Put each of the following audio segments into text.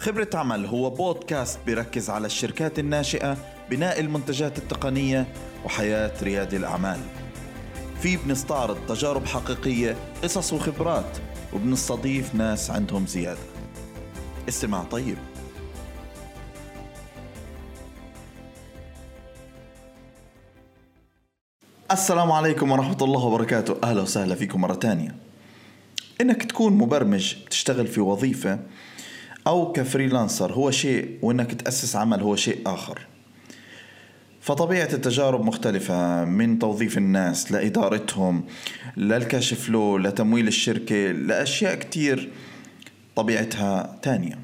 خبرة عمل هو بودكاست بيركز على الشركات الناشئة بناء المنتجات التقنية وحياة ريادي الأعمال. فيه بنستعرض تجارب حقيقية قصص وخبرات وبنستضيف ناس عندهم زيادة. استمع طيب. السلام عليكم ورحمة الله وبركاته. أهلا وسهلا فيكم مرة تانية. إنك تكون مبرمج تشتغل في وظيفة أو كفريلانسر هو شيء وإنك تأسس عمل هو شيء آخر. فطبيعة التجارب مختلفة من توظيف الناس لإدارتهم للكاش فلو لتمويل الشركة لأشياء كتير طبيعتها تانية.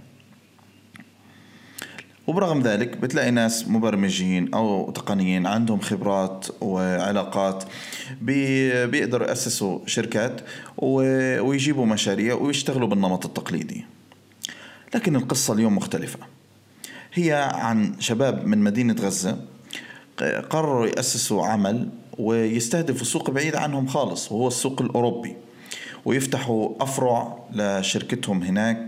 وبرغم ذلك بتلاقي ناس مبرمجين أو تقنيين عندهم خبرات وعلاقات بيقدروا يأسسوا شركات ويجيبوا مشاريع ويشتغلوا بالنمط التقليدي. لكن القصة اليوم مختلفة. هي عن شباب من مدينة غزة قرروا يأسسوا عمل ويستهدفوا سوق بعيد عنهم خالص وهو السوق الأوروبي. ويفتحوا أفرع لشركتهم هناك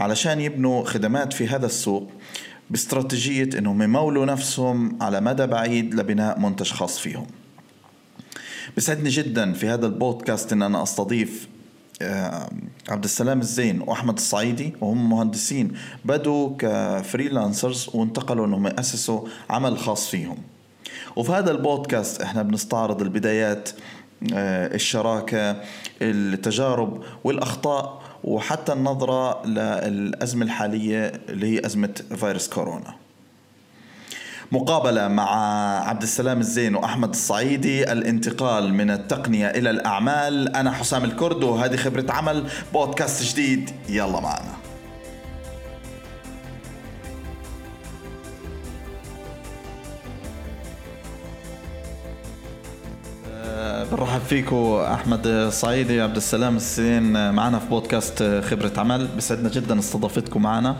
علشان يبنوا خدمات في هذا السوق باستراتيجية أنهم يمولوا نفسهم على مدى بعيد لبناء منتج خاص فيهم. بسعدني جدا في هذا البودكاست أن أنا أستضيف آه، عبد السلام الزين وأحمد الصعيدي وهم مهندسين بدوا كفريلانسرز وانتقلوا إنهم يأسسوا عمل خاص فيهم. وفي هذا البودكاست إحنا بنستعرض البدايات آه، الشراكة التجارب والأخطاء وحتى النظرة للأزمة الحالية اللي هي أزمة فيروس كورونا. مقابلة مع عبد السلام الزين وأحمد الصعيدي الانتقال من التقنية إلى الأعمال. أنا حسام الكرد وهذه خبرة عمل بودكاست جديد. يلا معنا. أه، برحب فيكم أحمد الصعيدي عبد السلام الزين معنا في بودكاست خبرة عمل. بسعدنا جدا استضافتكم معنا.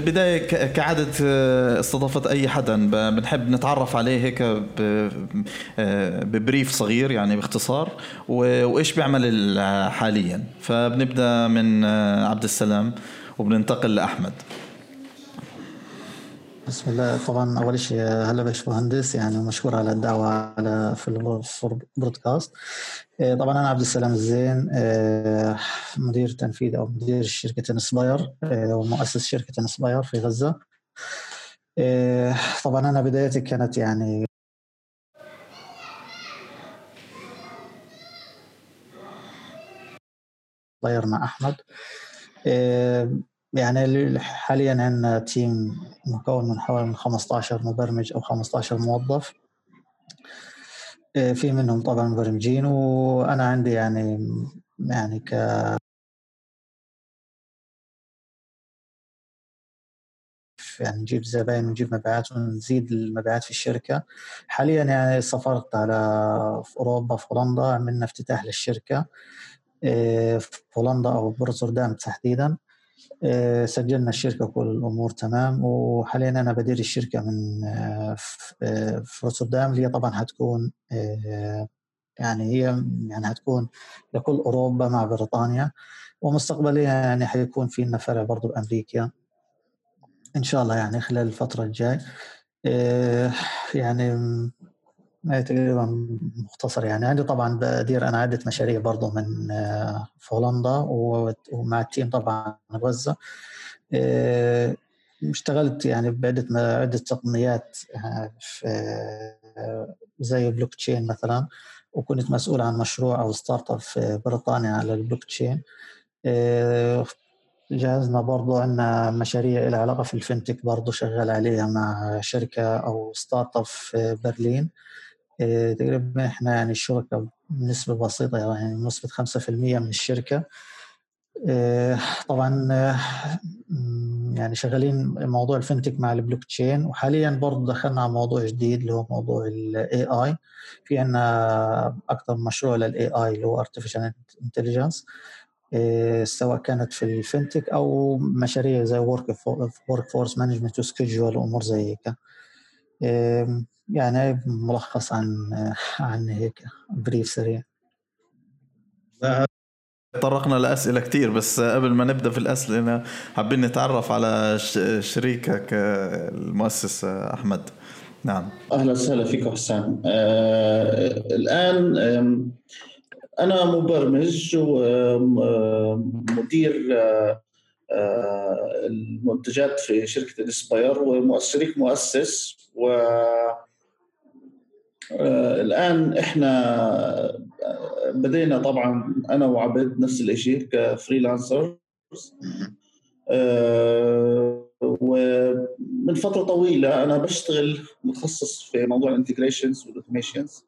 البداية كعادة آه، استضافة أي حدا بنحب نتعرف عليه هيك آه، ببريف صغير يعني باختصار وإيش بيعمل حاليا. فبنبدأ من آه، عبد السلام وبننتقل لأحمد. بسم الله. طبعا أول شيء هلا باشمهندس يعني مشكور على الدعوة على في البودكاست إيه، طبعا أنا عبد السلام الزين إيه، مدير تنفيذي أو مدير شركة Inspire إيه، ومؤسس شركة Inspire في غزة. طبعا أنا بدايتي كانت يعني مع أحمد. يعني حاليا عندنا team مكون من حوالي من 15 مبرمج أو 15 موظف. في منهم طبعا مبرمجين وأنا عندي يعني يعني ك يعني نجيب زباين ونجيب مبيعات ونزيد المبيعات في الشركة. حاليا يعني سافرت على في أوروبا في هولندا عملنا افتتاح للشركة آه، في هولندا أو بروتردام تحديدا. آه، سجلنا الشركة كل الأمور تمام. وحاليا أنا بدير الشركة من آه، في روتردام اللي طبعا هتكون آه، يعني هي يعني هتكون لكل أوروبا مع بريطانيا. ومستقبليا يعني حيكون في لنا فرع برضه بأمريكا إن شاء الله يعني خلال الفترة الجاي. يعني تقريبا مختصر يعني. عندي طبعا بدير أنا عدة مشاريع برضه من آه، في هولندا ومع التيم طبعا غزة. آه، اشتغلت يعني بعدة عدة تقنيات آه، زي بلوك تشين مثلا وكنت مسؤول عن مشروع أو startup في بريطانيا على البلوك تشين جهزنا برضو عندنا مشاريع لها علاقة في ال fintech برضو شغال عليها مع شركة أو startup في برلين. تقريبا إحنا يعني الشركة بنسبة بسيطة يعني نسبة 5% من الشركة. إيه، طبعا يعني شغالين موضوع ال fintech مع البلوك تشين وحاليا برضه دخلنا على موضوع جديد اللي هو موضوع ال AI في عندنا أكثر مشروع لل AI اللي هو artificial intelligence سواء كانت في ال fintech أو مشاريع زي workforce management و schedule وأمور زي هيك. يعني ملخص عن عن هيك بريف سريع. تطرقنا لأسئلة كتير بس قبل ما نبدأ في الأسئلة حابين نتعرف على شريكك المؤسس أحمد. نعم. أهلا وسهلا فيك حسام آه الآن أنا مبرمج ومدير آه المنتجات في شركة الإسباير وشريك مؤسس و آه، الآن إحنا بدينا طبعا أنا وعبد نفس الشيء ك freelancer أه ومن فترة طويلة أنا بشتغل متخصص في موضوع ال integrations وال automations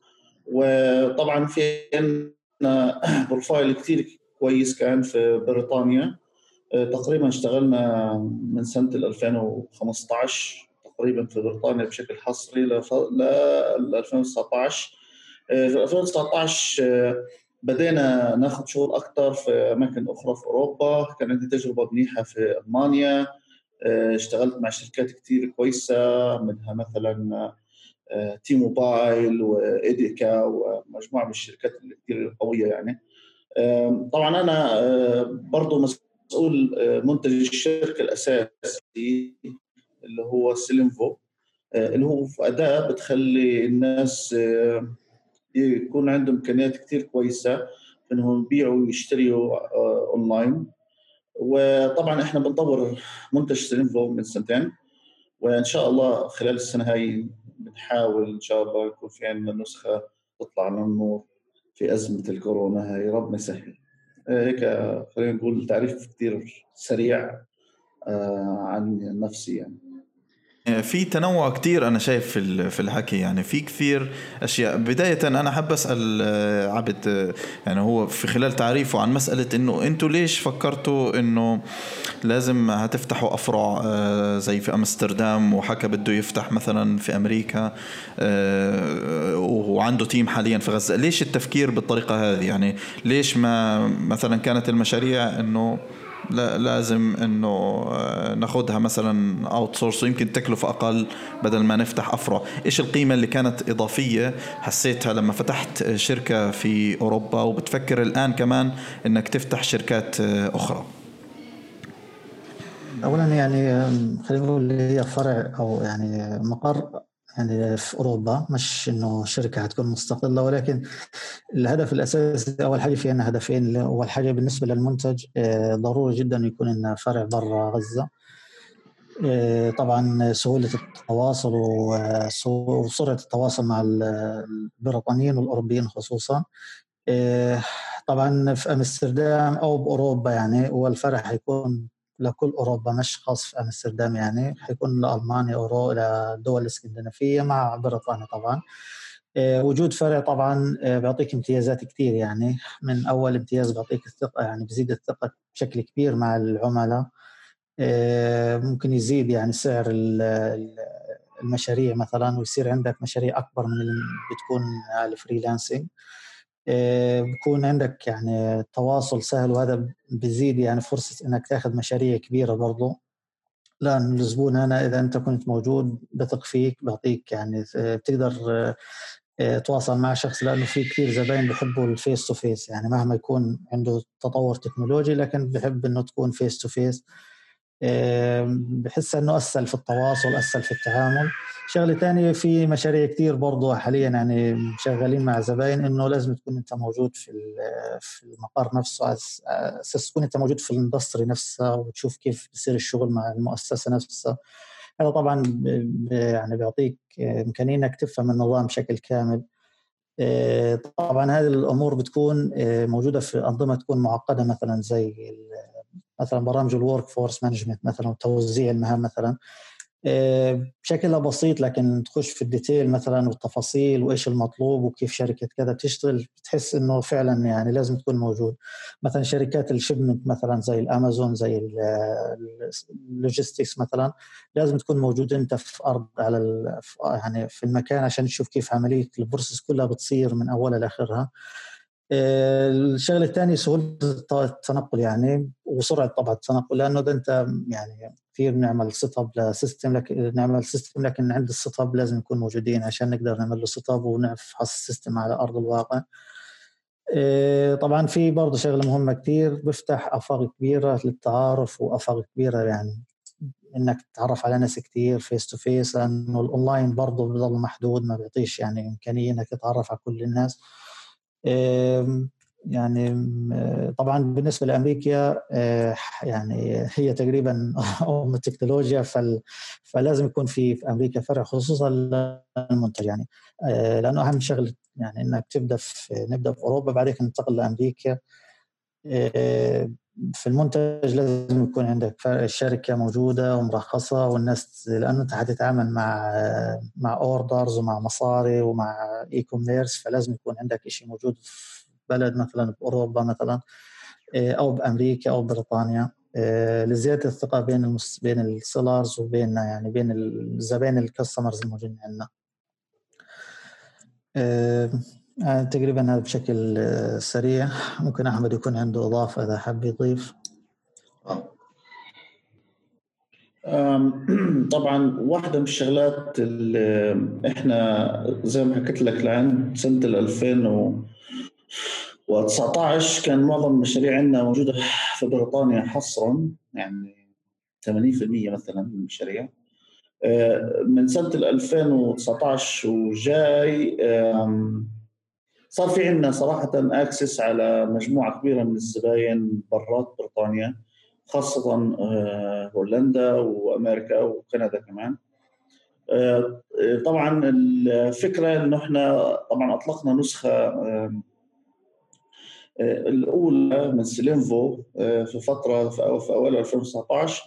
وطبعا في عندنا profile كثير كويس كان في بريطانيا. تقريبا اشتغلنا من سنة 2015 تقريبا في بريطانيا بشكل حصري ل 2019 في 2019 بدينا ناخذ شغل أكثر في أماكن أخرى في أوروبا. كان عندي تجربة منيحة في ألمانيا. آه، اشتغلت مع شركات كثير كويسة منها مثلا آه، تي موبايل وايديكا ومجموعه من الشركات الكثير قوية يعني. طبعا أنا آه، برضه مسؤول منتج الشركة الأساسي. اللي هو Sellinvo اللي هو اداه بتخلي الناس يكون عندهم إمكانيات كثير كويسة إنهم يبيعوا ويشتروا آه، أونلاين. وطبعا إحنا بنطور منتج Sellinvo من سنتين وإن شاء الله خلال السنة هاي بنحاول إن شاء الله يكون في عندنا نسخة تطلع للنور في أزمة الكورونا هاي. ربنا يسهل. آه، هيك خلينا نقول تعريف كثير سريع آه، عن نفسي يعني. في تنوع كتير أنا شايف في في الحكي. يعني في كثير أشياء. بداية أنا حاب أسأل آه، عبد آه، يعني هو في خلال تعريفه عن مسألة إنه أنتم ليش فكرتوا إنه لازم هتفتحوا افرع آه، زي في أمستردام وحكى بده يفتح مثلا في أمريكا وعنده team حاليا في غزة. ليش التفكير بالطريقة هذه؟ يعني ليش ما مثلا كانت المشاريع إنه لازم إنه آه، ناخذها مثلا outsource ويمكن تكلفة أقل بدل ما نفتح أفرع. إيش القيمة اللي كانت إضافية؟ حسيتها لما فتحت شركة في أوروبا وبتفكر الآن كمان إنك تفتح شركات آه، أخرى. اولا يعني خلينا نقول هي فرع أو يعني مقر يعني في أوروبا مش إنه شركة حتكون مستقلة ولكن الهدف الأساسي أول حاجة في عندنا هدفين أول حاجة بالنسبة للمنتج آه، ضروري جدا يكون لنا فرع برا غزة. آه، طبعا سهولة التواصل وسرعة التواصل مع البريطانيين والأوروبيين خصوصا. آه، طبعا في أمستردام أو بأوروبا يعني هو الفرع حيكون لكل أوروبا مش خاص في أمستردام يعني حيكون لالمانيا أورو للدول الاسكندنافيه مع بريطانيا طبعا. آه، وجود فرع طبعا آه، بيعطيك امتيازات كثير يعني. من أول امتياز بيعطيك الثقة يعني بزيد الثقة بشكل كبير مع العملاء. آه، ممكن يزيد يعني سعر المشاريع مثلا ويصير عندك مشاريع أكبر من اللي بتكون على الفريلانسنج بكون عندك يعني تواصل سهل وهذا بزيد يعني فرصة إنك تاخذ مشاريع كبيرة برضو. لأن الزبون أنا إذا أنت كنت موجود بثق فيك بعطيك يعني بتقدر آه، تواصل مع شخص لأنه في كثير زباين بيحبوا ال face to face يعني مهما يكون عنده تطور تكنولوجي لكن بحب إنه تكون face to face بحس إنه أسهل في التواصل أسهل في التعامل. شغلة ثانية في مشاريع كثير برضه حاليا يعني شغالين مع زباين إنه لازم تكون أنت موجود في في المقر نفسه أساس تكون أنت موجود في ال industry نفسها وتشوف كيف بيصير الشغل مع المؤسسة نفسها. هذا طبعا يعني بيعطيك إمكانية إنك تفهم النظام بشكل كامل. آه، طبعا هذه الأمور بتكون آه، موجودة في أنظمة تكون معقدة مثلا زي مثلا برامج ال workforce management مثلا وتوزيع المهام مثلا. آه، بشكل بسيط لكن تخش في ال detail مثلا والتفاصيل وإيش المطلوب وكيف شركة كذا تشتغل بتحس إنه فعلا يعني لازم تكون موجود. مثلا شركات ال shipment مثلا زي الأمازون زي ال logistics مثلا لازم تكون موجود أنت في أرض على يعني في المكان عشان تشوف كيف عملية ال process كلها بتصير من أولها لآخرها. الشغلة الثانية سهوله التنقل يعني وسرعة طبعا التنقل لأنه ده أنت يعني كثير نعمل setup ل system لكن نعمل system لكن عند ال setup لازم نكون موجودين عشان نقدر نعمل له setup ونفحص ال system على أرض الواقع. إيه، طبعا في برضه شغلة مهمة كثير بيفتح آفاق كبيرة للتعارف وآفاق كبيرة يعني إنك تتعرف على ناس كثير face to face لأنه الاونلاين برضه بضل محدود ما بيعطيش يعني إمكانية إنك تتعرف على كل الناس. يعني طبعا بالنسبة لأمريكا إيه، يعني هي تقريبا أم التكنولوجيا فلازم يكون في أمريكا فرع خصوصا للمنتج يعني. لأنه أهم شغله يعني إنك تبدأ في نبدأ في أوروبا بعدين ننتقل لأمريكا. آه، في المنتج لازم يكون عندك الشركة موجودة ومرخصه والناس لأنه أنت حتتعامل مع مع orders ومع مصاري ومع e-commerce فلازم يكون عندك شيء موجود في بلد مثلا باوروبا مثلا آه، أو بأمريكا أو بريطانيا آه، لزيادة الثقة بين المس... بين ال sellers وبين يعني بين الزبائن ال customers الموجودين عندنا. آه، آه، تقريبا هذا بشكل آه، سريع. ممكن أحمد يكون عنده إضافة إذا حب يضيف. طبعا واحدة من الشغلات اللي إحنا زي ما حكيت لك لعند سنة 2019 كان معظم المشاريع عندنا موجودة في بريطانيا حصرا يعني 80% مثلا من المشاريع. من سنة 2019 وجاي صار في عندنا صراحة access على مجموعة كبيرة من الزباين برات بريطانيا خاصة آه، هولندا وأمريكا وكندا كمان. آه، طبعا الفكرة إنه إحنا طبعا أطلقنا نسخة آه، الأولى من Sellinvo في فترة في أوائل 2019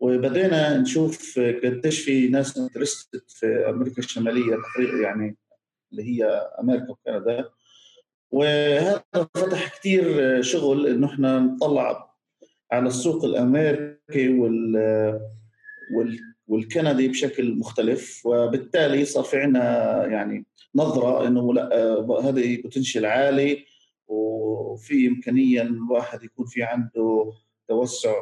وبدينا نشوف قديش في ناس انترستد في أمريكا الشمالية تقريبا يعني اللي هي أمريكا وكندا. وهذا فتح كثير شغل إنه إحنا نطلع على السوق الأمريكي وال وال والكندي بشكل مختلف وبالتالي صار في عندنا يعني نظرة إنه لا هذه بوتنشل عالي وفي إمكانية الواحد يكون في عنده توسع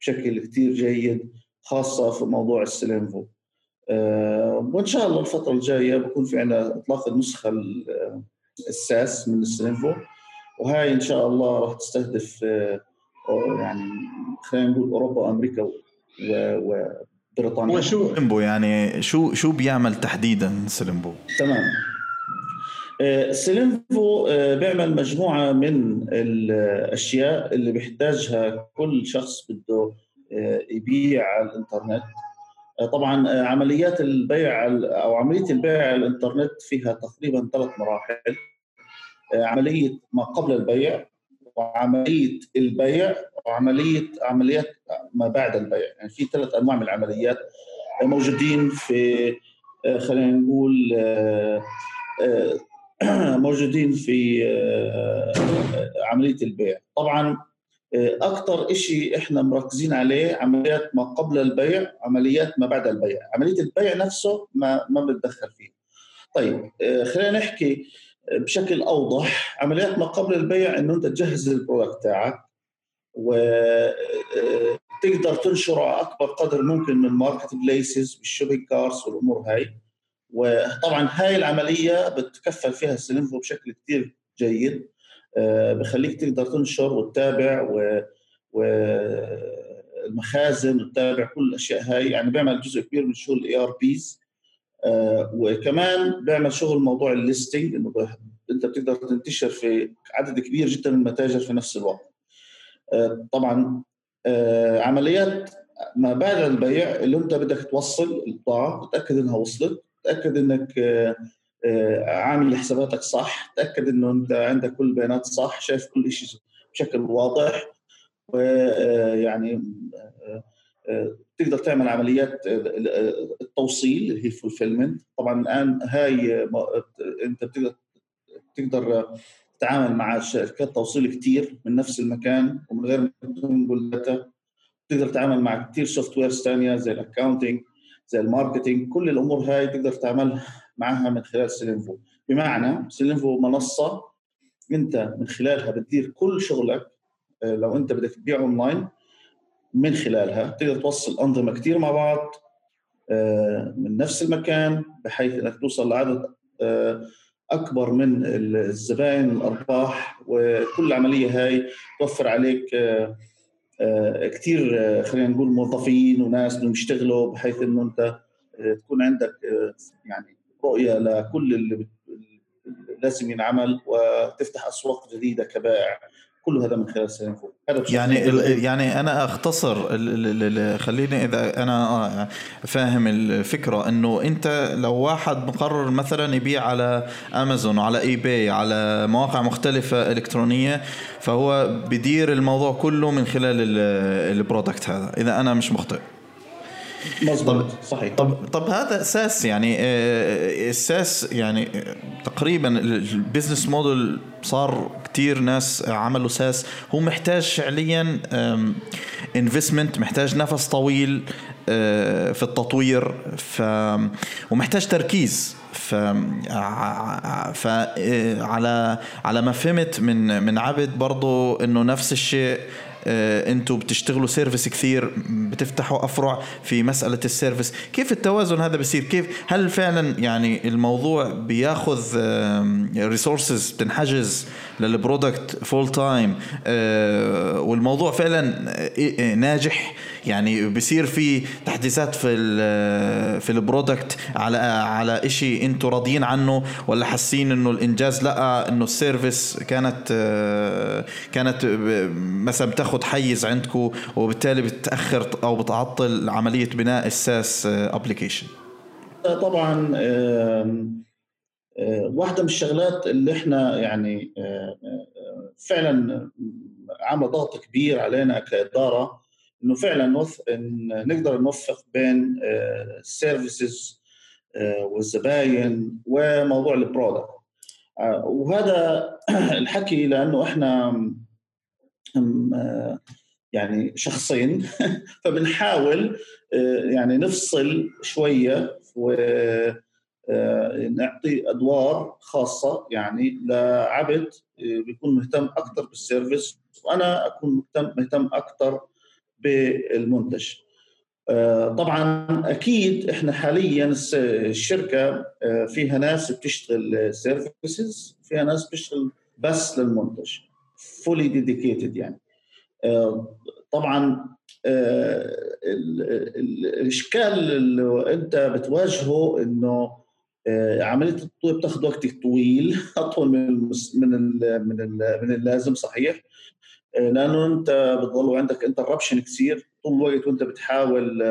بشكل كثير جيد خاصة في موضوع السلينفو. أه وإن شاء الله الفترة الجاية بكون في عندنا إطلاق النسخة الساس من السلينفو وهاي إن شاء الله راح تستهدف أه يعني خلينا نقول أوروبا وأمريكا وبريطانيا. وشو سليمبو يعني؟ شو شو بيعمل تحديدا سليمبو؟ تمام. سيلينفو آه، بيعمل مجموعة من الأشياء اللي بيحتاجها كل شخص بده آه، يبيع على الإنترنت. آه، طبعا عمليات البيع أو عملية البيع على الإنترنت فيها تقريبا ثلاث مراحل. عملية ما قبل البيع وعملية البيع وعملية عمليات ما بعد البيع. يعني في ثلاث أنواع من العمليات موجودين في خلينا نقول موجودين في آه، عملية البيع. طبعا آه، أكثر شيء إحنا مركزين عليه عمليات ما قبل البيع عمليات ما بعد البيع. عملية البيع نفسه ما ما بنتدخل فيه. طيب آه، خلينا نحكي بشكل أوضح. عمليات ما قبل البيع إنه أنت تجهز البرودكت تاعك وتقدر تنشره على أكبر قدر ممكن من marketplaces بال shopping carts والأمور هاي. وطبعا هاي العملية بتكفل فيها ال Sellinvo بشكل كثير جيد. آه، بخليك تقدر تنشر وتتابع و والمخازن وتتابع كل الأشياء هاي. يعني بيعمل جزء كبير من شغل ال ERPs وكمان بيعمل شغل موضوع ال listing إنه أنت بتقدر تنتشر في عدد كبير جدا من المتاجر في نفس الوقت. آه، طبعا آه، عمليات ما بعد البيع اللي أنت بدك توصل البضاعه وتاكد إنها وصلت تاكد إنك عامل حساباتك صح تأكد إنه أنت عندك كل البيانات صح شايف كل شيء بشكل واضح ويعني آه، تقدر تعمل عمليات التوصيل اللي هي فولفيلمنت طبعا الآن هاي أنت بتقدر تقدر تتعامل مع شركات توصيل كثير من نفس المكان ومن غير ما تنقل data تقدر تتعامل مع كثير softwares ثانية زي ال accounting زي ال marketing كل الأمور هاي تقدر تعملها معها من خلال Sellinvo. بمعنى Sellinvo منصة أنت من خلالها بتدير كل شغلك آه، لو أنت بدك تبيع أونلاين من خلالها تقدر توصل أنظمة كثير مع بعض آه، من نفس المكان بحيث إنك توصل لعدد آه، أكبر من الزبائن الأرباح وكل عمليه هاي توفر عليك كثير خلينا نقول موظفين وناس بدهم يشتغلوا بحيث إنه أنت تكون عندك يعني رؤيه لكل اللي لازم ينعمل وتفتح أسواق جديدة كبائع. كل هذا من خلال سينفو يعني يعني أنا أختصر خليني إذا أنا آه، فاهم الفكرة إنه أنت لو واحد مقرر مثلا يبيع على أمازون وعلى eBay على مواقع مختلفة إلكترونية فهو بدير الموضوع كله من خلال ال product هذا. إذا أنا مش مخطئ. مظبوط. صحيح. طب طب هذا SaaS يعني آه، SaaS يعني آه، تقريبا ال business model صار كتير ناس عملوا SaaS هو محتاج فعليا investment محتاج نفس طويل آه، في التطوير ف ومحتاج تركيز. ف ف على على ما فهمت من من عبد برضه إنه نفس الشيء أنتم بتشتغلوا service كثير بتفتحوا أفرع في مسألة ال service كيف التوازن هذا بصير كيف هل فعلا يعني الموضوع بياخذ resources بتنحجز لل product full time والموضوع فعلا آه، ناجح؟ يعني بصير في تحديثات في في ال product على على شيء أنتم راضيين عنه ولا حاسين إنه الإنجاز لا إنه ال service كانت آه، كانت مثلا بتاخذ حيز عندكم وبالتالي بتأخر أو بتعطل عملية بناء ال SaaS application طبعا آه، واحدة من الشغلات اللي إحنا يعني آه، فعلا عاملة ضغط كبير علينا كإدارة إنه فعلا نقدر نوفق بين ال services آه، والزباين وموضوع البرودكت آه، وهذا الحكي لأنه إحنا آه، يعني شخصين. فبنحاول يعني نفصل شوية ونعطي أدوار خاصة. يعني لعبد بيكون مهتم أكثر بال service وأنا أكون مهتم مهتم أكثر بالمنتج. آه، طبعا أكيد إحنا حاليا الشركة آه، فيها ناس بتشتغل services فيها ناس بتشتغل بس للمنتج. fully dedicated يعني. آه، طبعا الإشكال اللي أنت بتواجهه إنه عملية التطوير بتاخذ وقت طويل أطول من من من من اللازم صحيح؟ لأنه أنت بتضل عندك interruption كثير طول الوقت وأنت بتحاول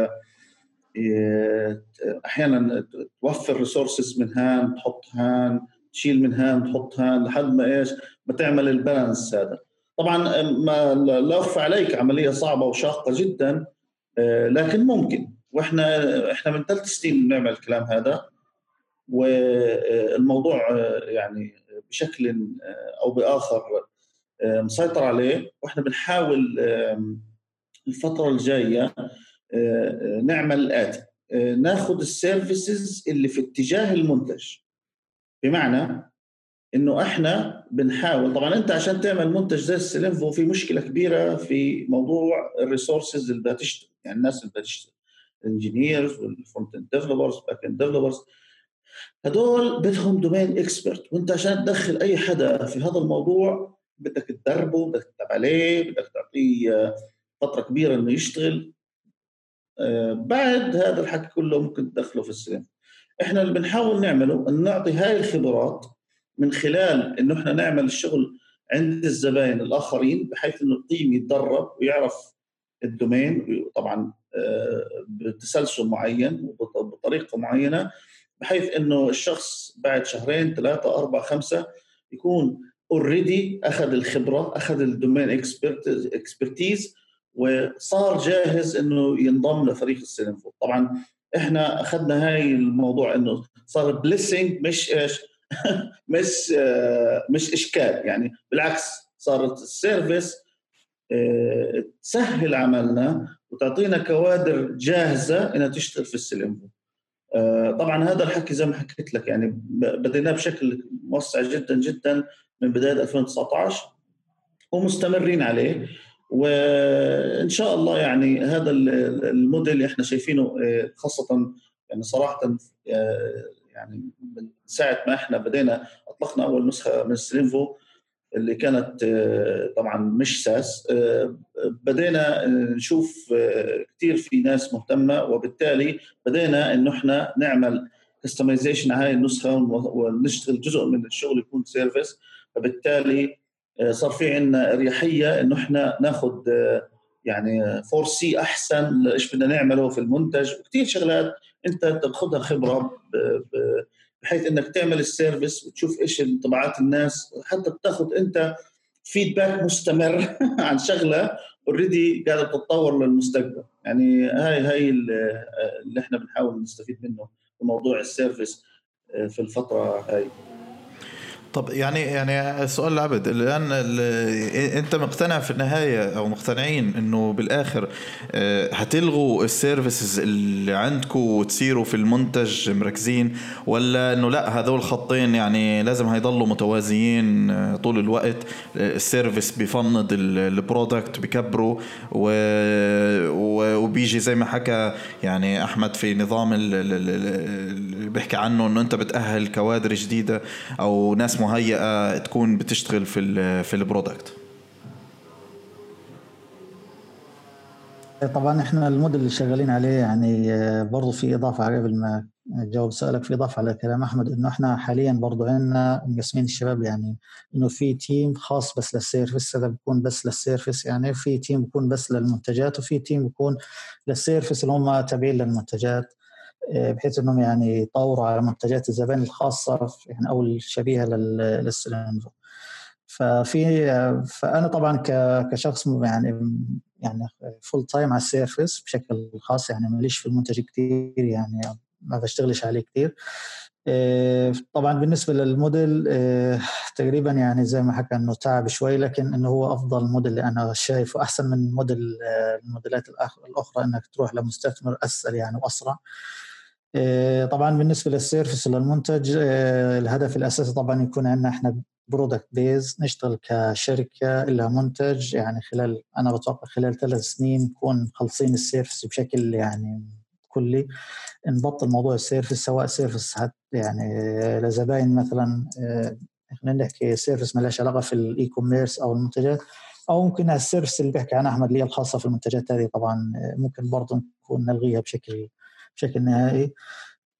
آه، أحيانا توفر resources من هان تحط هان تشيل من هان تحط هان لحد ما إيش؟ ما تعمل البالانس هذا. طبعا ما لا أخفى عليك عملية صعبة وشاقة جدا آه، لكن ممكن. وإحنا إحنا من ثلاث سنين بنعمل الكلام هذا والموضوع آه، يعني بشكل أو بآخر آه، مسيطر عليه. وإحنا بنحاول الفترة الجاية آه، نعمل الاتي آه، ناخذ السيرفيسز اللي في اتجاه المنتج. بمعنى إنه إحنا بنحاول طبعا أنت عشان تعمل منتج زي السيلينفو في مشكلة كبيرة في موضوع ال resources اللي بدها تشتغل يعني الناس اللي بدها تشتغل ال engineers وال front end developers back end developers هدول بدهم domain expert وأنت عشان تدخل أي حدا في هذا الموضوع بدك تدربه بدك تتعب عليه بدك تعطيه آه، فترة كبيرة إنه يشتغل آه، بعد هذا الحكي كله ممكن تدخله في السيلينفو إحنا اللي بنحاول نعمله إن نعطي هاي الخبرات من خلال إنه إحنا نعمل الشغل عند الزباين الآخرين بحيث إنه ال team يتدرب ويعرف ال domain طبعا آه، بتسلسل معين وبطريقه معينة بحيث إنه الشخص بعد شهرين ثلاثة أربعة خمسة يكون already أخذ الخبرة أخذ ال domain expertise وصار جاهز إنه ينضم لفريق السيلينفو. طبعا إحنا أخذنا هاي الموضوع إنه صار blessing مش إيش؟ مش آه مش إشكال. يعني بالعكس صارت ال service آه تسهل عملنا وتعطينا كوادر جاهزة إنها تشتغل في السيلينفو آه طبعا هذا الحكي زي ما حكيت لك يعني بديناه بشكل موسع جدا جدا من بداية 2019 ومستمرين عليه. وإن شاء الله يعني هذا الموديل إحنا شايفينه آه، خاصة يعني صراحة آه، يعني من ساعة ما إحنا بدينا أطلقنا أول نسخة من سيلينفو اللي كانت آه، طبعا مش SaaS بدينا نشوف كثير في ناس مهتمة وبالتالي بدينا إنه إحنا نعمل customization على هاي النسخه ونشتغل جزء من الشغل يكون service فبالتالي صار في عندنا أريحية إنه إحنا ناخذ يعني foresee أحسن إيش بدنا نعمله في المنتج. وكثير شغلات أنت تأخذها خبرة بحيث إنك تعمل ال service وتشوف إيش انطباعات الناس حتى بتأخذ أنت feedback مستمر عن شغلة already قاعدة تتطور للمستقبل. يعني هاي هاي اللي إحنا بنحاول نستفيد منه في موضوع ال service آه، في الفترة هاي. طب يعني يعني سؤال العبد الآن أنت مقتنع في النهاية أو مقتنعين إنه بالآخر آه، هتلغوا ال services اللي عندكم وتصيروا في المنتج مركزين ولا إنه لأ هذول خطين يعني لازم هيضلوا متوازيين آه، طول الوقت ال service بي fund ال product بكبره وبيجي زي ما حكى يعني أحمد في نظام اللي بيحكي عنه إنه أنت بتأهل كوادر جديدة أو ناس مهيئه تكون بتشتغل في في ال product. طبعا إحنا الموديل اللي شغالين عليه يعني آه، برضه في إضافة على قبل ما جاوب سؤالك في إضافة على كلام أحمد إنه إحنا حاليا برضه عندنا مقسمين الشباب يعني إنه في team خاص بس لل service هذا بيكون بس لل service يعني في team بيكون بس للمنتجات وفي team بيكون لل service اللي هم تابعين للمنتجات. آه، بحيث إنهم يعني يطوروا على منتجات الزبائن الخاصة يعني أو الشبيهة للسيلينفو ففي فأنا طبعا كشخص يعني يعني full time على ال service بشكل خاص يعني ماليش في المنتج كثير يعني ما بشتغلش عليه كثير آه، طبعا بالنسبة للموديل آه، تقريبا يعني زي ما حكى إنه تعب شوي لكن إنه هو أفضل موديل اللي أنا شايفه أحسن من موديل الموديلات الأخرى إنك تروح لمستثمر أسهل يعني وأسرع. آه، طبعا بالنسبة لل service للمنتج آه، الهدف الأساسي طبعا يكون عندنا إحنا product based نشتغل كشركة لها منتج. يعني خلال أنا بتوقع خلال ثلاث سنين نكون مخلصين ال service بشكل يعني كلي. نبطل موضوع ال service سواء service يعني لزباين مثلا إحنا نحكي service ما لهاش علاقة في ال e-commerce أو المنتجات أو ممكن ال service اللي بيحكي عنها أحمد اللي هي الخاصة في المنتجات هذه طبعا ممكن برضه نكون نلغيها بشكل بشكل نهائي.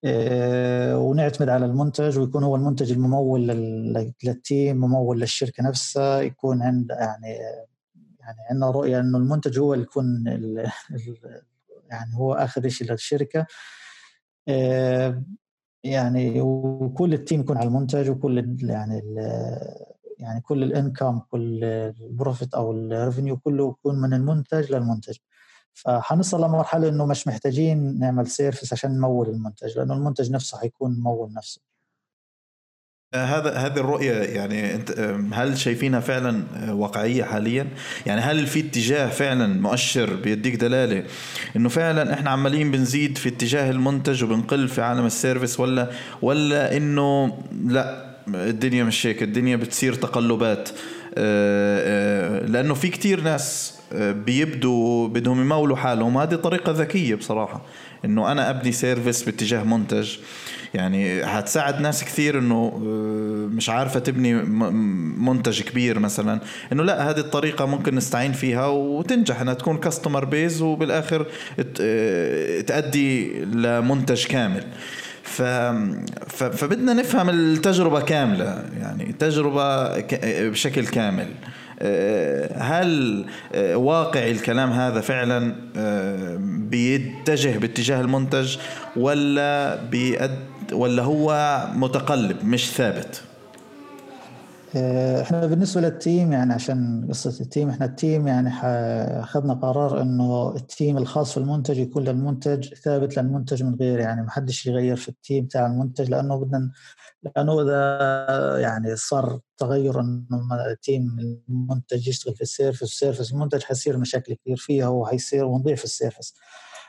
آه، ونعتمد على المنتج ويكون هو المنتج الممول لل team ممول للشركة نفسها يكون عند يعني يعني عندنا رؤية إنه المنتج هو اللي يكون يعني هو آخر شيء للشركة. آه، يعني وكل ال team يكون على المنتج وكل يعني يعني كل ال income كل ال profit أو ال revenue كله يكون من المنتج للمنتج. فحنصل لمرحلة إنه مش محتاجين نعمل service عشان نمول المنتج لأنه المنتج نفسه حيكون ممول نفسه آه، هذا هذه الرؤية يعني أنت هل شايفينها فعلا آه، واقعية حاليا؟ يعني هل في اتجاه فعلا مؤشر بيديك دلالة إنه فعلا إحنا عمالين بنزيد في اتجاه المنتج وبنقل في عالم ال service ولا ولا إنه لا الدنيا مش هيك الدنيا بتصير تقلبات آه، لأنه في كتير ناس بيبدوا بدهم يمولوا حالهم. هذه طريقة ذكية بصراحة إنه أنا أبني service باتجاه منتج. يعني هتساعد ناس كثير إنه آه، مش عارفة تبني منتج كبير مثلا. إنه لا هذه الطريقة ممكن نستعين فيها وتنجح. إنها تكون customer based وبالآخر آه، تأدي لمنتج كامل. ف... ف... فبدنا نفهم التجربة كاملة. يعني تجربة ك... بشكل كامل. هل آه، واقعي الكلام هذا فعلا آه، بيتجه باتجاه المنتج ولا بيد ولا هو متقلب مش ثابت؟ إحنا بالنسبة لل team يعني عشان قصة ال team إحنا ال team يعني أخذنا قرار إنه ال team الخاص في المنتج يكون للمنتج ثابت للمنتج من غير يعني ما حدش يغير في ال team تاع المنتج لأنه بدنا لأنه إذا يعني صار تغير إنه team المنتج يشتغل في ال service ال service المنتج حيصير مشاكل كثير فيها وحيصير ونضيف ال service.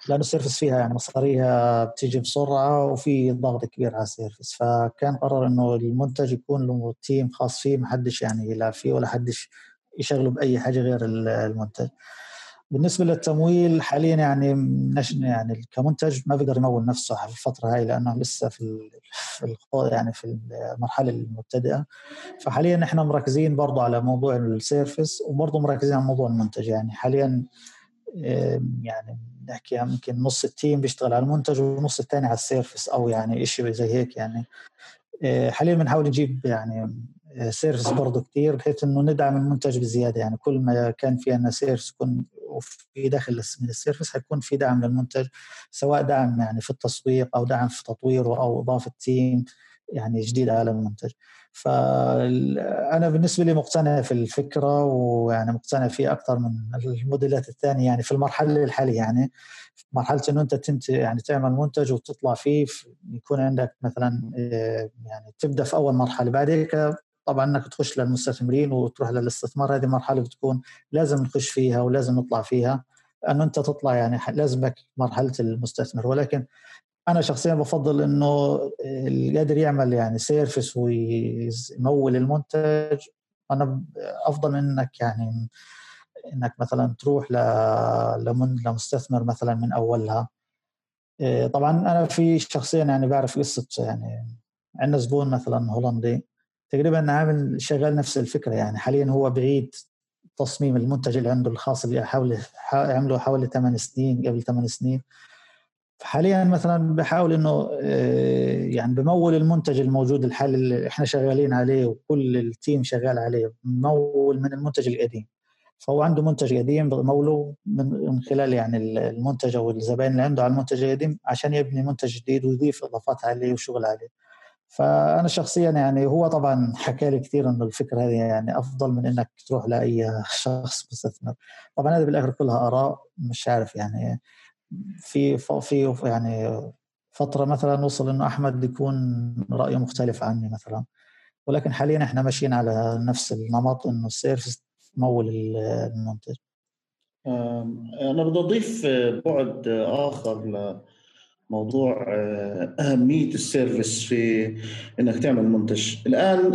لأنه ال service فيها يعني مصاريها بتيجي بسرعة وفي ضغط كبير على ال service. فكان قرر إنه المنتج يكون له team خاص فيه ما حدش يعني يلعب فيه ولا حدش يشغله بأي حاجة غير المنتج. بالنسبة للتمويل حاليا يعني يعني كمنتج ما بيقدر يمول نفسه في الفترة هاي لأنه لسه في في يعني في المرحلة المبتدئة. فحاليا إحنا مركزين برضه على موضوع ال service وبرضه مركزين على موضوع المنتج. يعني حاليا يعني نحكي يمكن نص ال team بيشتغل على المنتج والنص الثاني على ال service أو يعني شيء زي هيك يعني. آه، حاليا بنحاول نجيب يعني service برضه كثير بحيث إنه ندعم المنتج بزيادة. يعني كل ما كان في عندنا service يكون وفي داخل من ال service حيكون في دعم للمنتج سواء دعم يعني في التسويق أو دعم في تطويره أو إضافة team يعني جديد على المنتج. فأنا بالنسبة لي مقتنع في الفكرة ويعني مقتنع فيه أكثر من الموديلات الثانية يعني في المرحلة الحالية. يعني مرحلة إنه أنت تنت يعني تعمل منتج وتطلع فيه يكون عندك مثلا آه، يعني تبدأ في أول مرحلة. بعد هيك طبعا إنك تخش للمستثمرين وتروح للاستثمار هذه مرحلة بتكون لازم نخش فيها ولازم نطلع فيها انه أنت تطلع يعني لازمك مرحلة المستثمر. ولكن أنا شخصيا بفضل إنه اللي قادر يعمل يعني سيرفس ويمول المنتج أنا أفضل من إنك يعني إنك مثلا تروح لمستثمر مثلا من أولها. إيه، طبعا أنا في شخصيا يعني بعرف قصة يعني عندنا زبون مثلا هولندي. تقريبا عامل شغال نفس الفكرة يعني. حاليا هو بعيد تصميم المنتج اللي عنده الخاص اللي حاول عمله حوالي ثمان سنين قبل ثمان سنين. فحاليا مثلا بحاول إنه آه، يعني بمول المنتج الموجود الحالي اللي إحنا شغالين عليه وكل التيم شغال عليه بمول من المنتج القديم. فهو عنده منتج قديم بموله من خلال يعني المنتج أو الزبائن اللي عنده على المنتج القديم عشان يبني منتج جديد ويضيف إضافات عليه وشغل عليه. فأنا شخصيا يعني هو طبعا حكى لي كثير إنه الفكرة هذه يعني أفضل من إنك تروح لأي شخص مستثمر. طبعا هذا بالآخر كلها آراء مش عارف يعني في في يعني فترة مثلا وصل إنه أحمد يكون رأيه مختلف عني مثلا. ولكن حاليا إحنا ماشيين على نفس النمط إنه ال service تمول المنتج. أنا بدي اضيف بعد آخر لموضوع آه، أهمية ال service في إنك تعمل منتج. الآن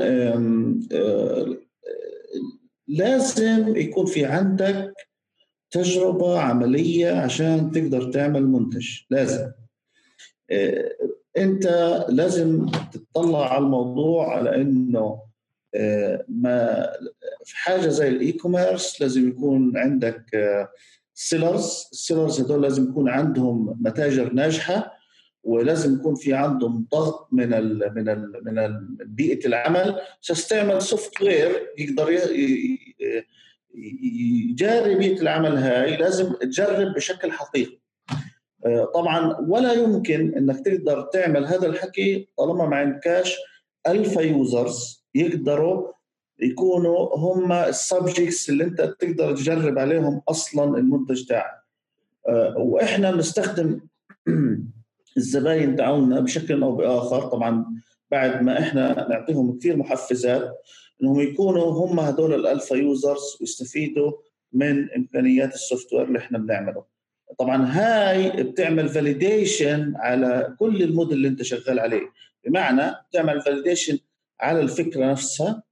آه، لازم يكون في عندك تجربة عملية عشان تقدر تعمل منتج. لازم. آه، أنت لازم تطلع على الموضوع على إنه ما في حاجة زي ال e-commerce لازم يكون عندك sellers ال sellers هدول لازم يكون عندهم متاجر ناجحة ولازم يكون في عندهم ضغط من ال من ال من بيئة العمل. عشان تعمل software يقدر يجاري بيئة العمل هاي لازم تجرب بشكل حقيقي. آه، طبعا ولا يمكن إنك تقدر تعمل هذا الحكي طالما ما عندكاش alpha users يقدروا يكونوا هم ال subjects اللي انت تقدر تجرب عليهم أصلا المنتج تاعك. آه، وإحنا بنستخدم الزباين تاعونا بشكل أو بآخر. طبعا بعد ما إحنا نعطيهم كثير محفزات إنهم يكونوا هم هدول ال alpha users ويستفيدوا من إمكانيات ال software اللي إحنا بنعمله. طبعا هاي بتعمل validation على كل الموديل اللي أنت شغال عليه. بمعنى بتعمل validation على الفكرة نفسها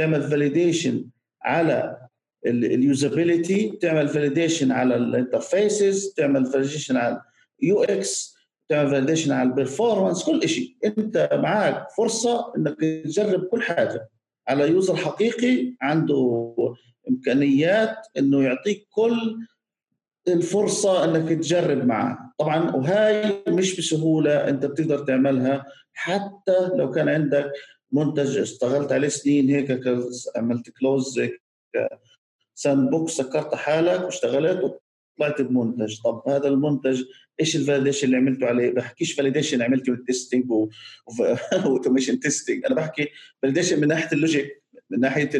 تعمل validation على ال usability تعمل validation على ال interfaces تعمل validation على ال UX تعمل validation على ال performance كل شيء أنت معك فرصة إنك تجرب كل حاجة. على user حقيقي عنده إمكانيات إنه يعطيك كل الفرصة إنك تجرب معه طبعا وهاي مش بسهولة أنت بتقدر تعملها حتى لو كان عندك منتج اشتغلت عليه سنين هيك عملت closed sandbox سكرت حالك واشتغلت وطلعت بمنتج. طب هذا المنتج إيش ال validation اللي عملته عليه؟ بحكيش validation عملته testing و automation testing أنا بحكي validation من ناحية ال logic من ناحية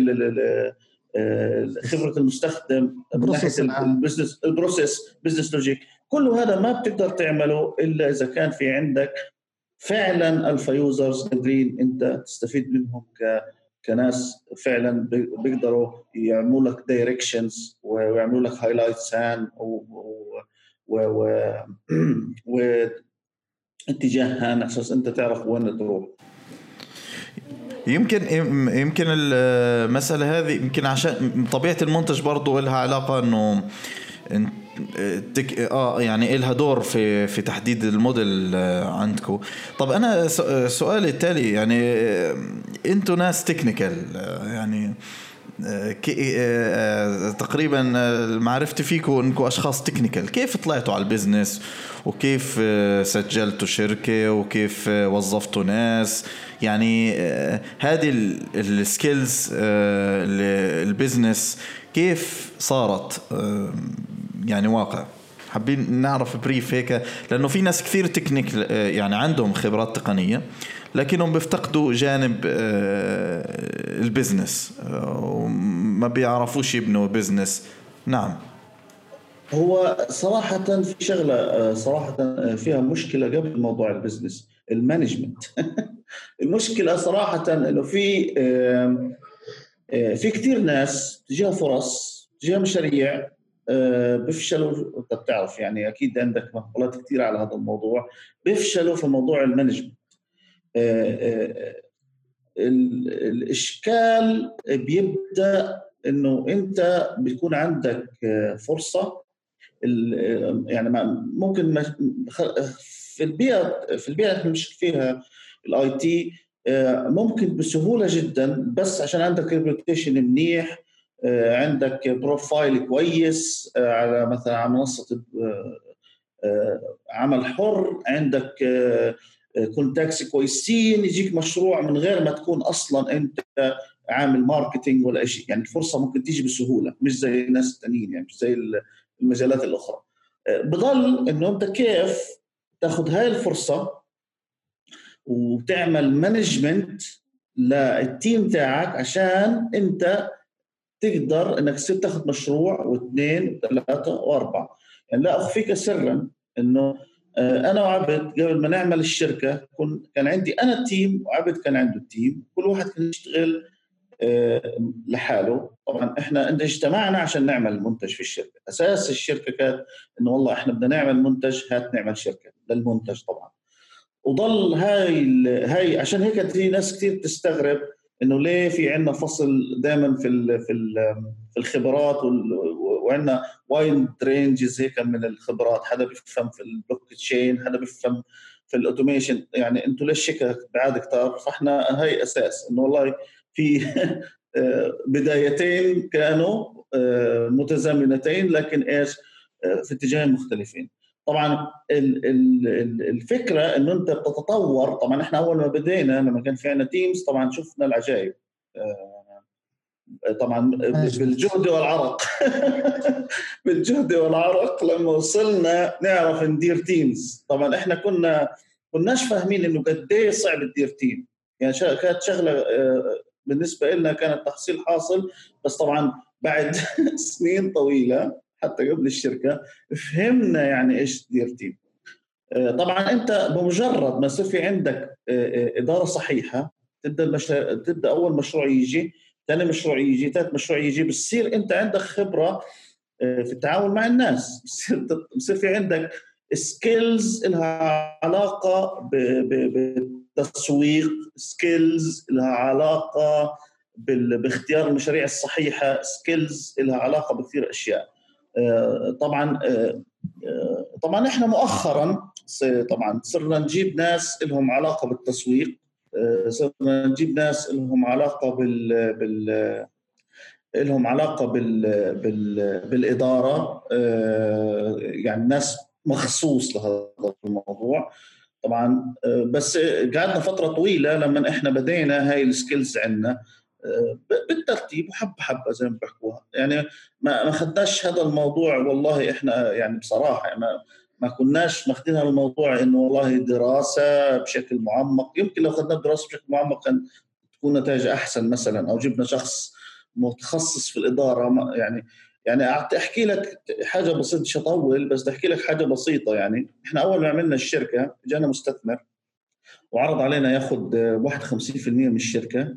خبرة المستخدم من ناحية ال business ال process business logic كل هذا ما بتقدر تعمله إلا إذا كان في عندك فعلا alpha users قادرين أنت تستفيد منهم ك كناس فعلا بيقدروا يعملوا لك directions ويعملوا لك highlights هان و, و... و... واتجاهها أساس أنت تعرف وين تروح. يمكن يمكن المسألة هذه يمكن عشان طبيعة المنتج برضه لها علاقة إنه tech... آه يعني إلها دور في في تحديد الموديل عندكم طب أنا سؤالي التالي يعني أنتم ناس technical يعني تقريبا معرفتي فيكم انكم أشخاص technical. كيف طلعتوا على ال business وكيف سجلتوا شركة؟ وكيف وظفتوا ناس؟ يعني هذه ال skills ال business كيف صارت؟ يعني واقع. حابين نعرف brief هيك لأنه في ناس كثير technic يعني عندهم خبرات تقنية لكنهم بيفتقدوا جانب ال business وما بيعرفوش يبنوا business نعم. هو صراحة في شغلة صراحة فيها مشكلة قبل موضوع ال business ال management. المشكلة صراحة إنه في في كثير ناس تجيها فرص تجيها مشاريع بيفشلوا انت بتعرف يعني أكيد عندك مقولات كثير على هذا الموضوع. بيفشلوا في موضوع ال management. الاشكال بيبدأ انه انت بيكون عندك فرصة يعني ممكن في البيئة في البيئة اللي مش فيها ال IT ممكن بسهولة جدا بس عشان عندك reputation منيح عندك profile كويس على مثلا على منصة عمل حر عندك contacts كويسين يجيك مشروع من غير ما تكون أصلا أنت عامل marketing ولا شيء. يعني الفرصة ممكن تيجي بسهولة مش زي الناس الثانيين يعني مش زي المجالات الأخرى. بضل إنه أنت كيف تاخذ هاي الفرصة وتعمل management لل team تاعك عشان أنت تقدر إنك تصير تاخذ مشروع واثنين وثلاثة وأربعة. يعني لا أخفيك سرا إنه أنا وعبد قبل ما نعمل الشركة كان عندي أنا ال team وعبد كان عنده ال team. كل واحد كان يشتغل لحاله. طبعا إحنا اجتمعنا عشان نعمل منتج في الشركة. أساس الشركة كانت إنه والله إحنا بدنا نعمل منتج هات نعمل شركة للمنتج طبعا. وضل هاي هاي عشان هيك في ناس كثير تستغرب إنه ليه في عندنا فصل دائما في في في الخبرات وعندنا wide ranges هيك من الخبرات. حدا بيفهم في البلوك تشين حدا بيفهم في الاوتوميشن يعني أنتم ليش شيكا بعاد كثار فإحنا هاي أساس. إنه والله في بدايتين كانوا متزامنتين لكن إيش؟ في اتجاهين مختلفين. طبعا الفكرة إنه أنت بتتطور طبعا إحنا أول ما بدينا لما كان في عندنا تيمز طبعا شفنا العجائب. طبعا بالجهد والعرق. بالجهد والعرق لما وصلنا نعرف ندير تيمز طبعا إحنا كنا كناش فاهمين إنه قد إيه صعب تدير تيم يعني كانت شغلة بالنسبة لنا كانت تحصيل حاصل بس طبعا بعد سنين طويلة حتى قبل الشركة. فهمنا يعني إيش تدير تيم طبعا أنت بمجرد ما يصير في عندك إدارة صحيحة تبدأ المشروع تبدأ أول مشروع يجي ثاني مشروع يجي ثالث مشروع يجي بتصير أنت عندك خبرة في التعامل مع الناس. بصير بصير في عندك skills لها علاقة بالتسويق skills لها علاقة باختيار المشاريع الصحيحة skills لها علاقة بكثير أشياء. طبعا طبعا إحنا مؤخرا طبعا صرنا نجيب ناس لهم علاقة بالتسويق صرنا نجيب ناس لهم علاقة بال بال لهم علاقة بال... بال... بالإدارة يعني ناس مخصوص لهذا الموضوع. طبعا بس قعدنا فترة طويلة لما إحنا بدينا هاي السكيلز عندنا بالترتيب وحبه حبه زي ما بيحكوها. يعني ما ما خدناش هذا الموضوع والله إحنا يعني بصراحة ما ما كناش ماخذين الموضوع إنه والله دراسة بشكل معمق. يمكن لو اخذنا دراسة بشكل معمق كان تكون نتائج أحسن مثلا أو جبنا شخص متخصص في الإدارة. يعني يعني أحكي لك حاجة بسيطة مش هطول بس بدي أحكي لك حاجة بسيطة. يعني إحنا أول ما عملنا الشركة جانا مستثمر وعرض علينا ياخذ 51% من الشركة.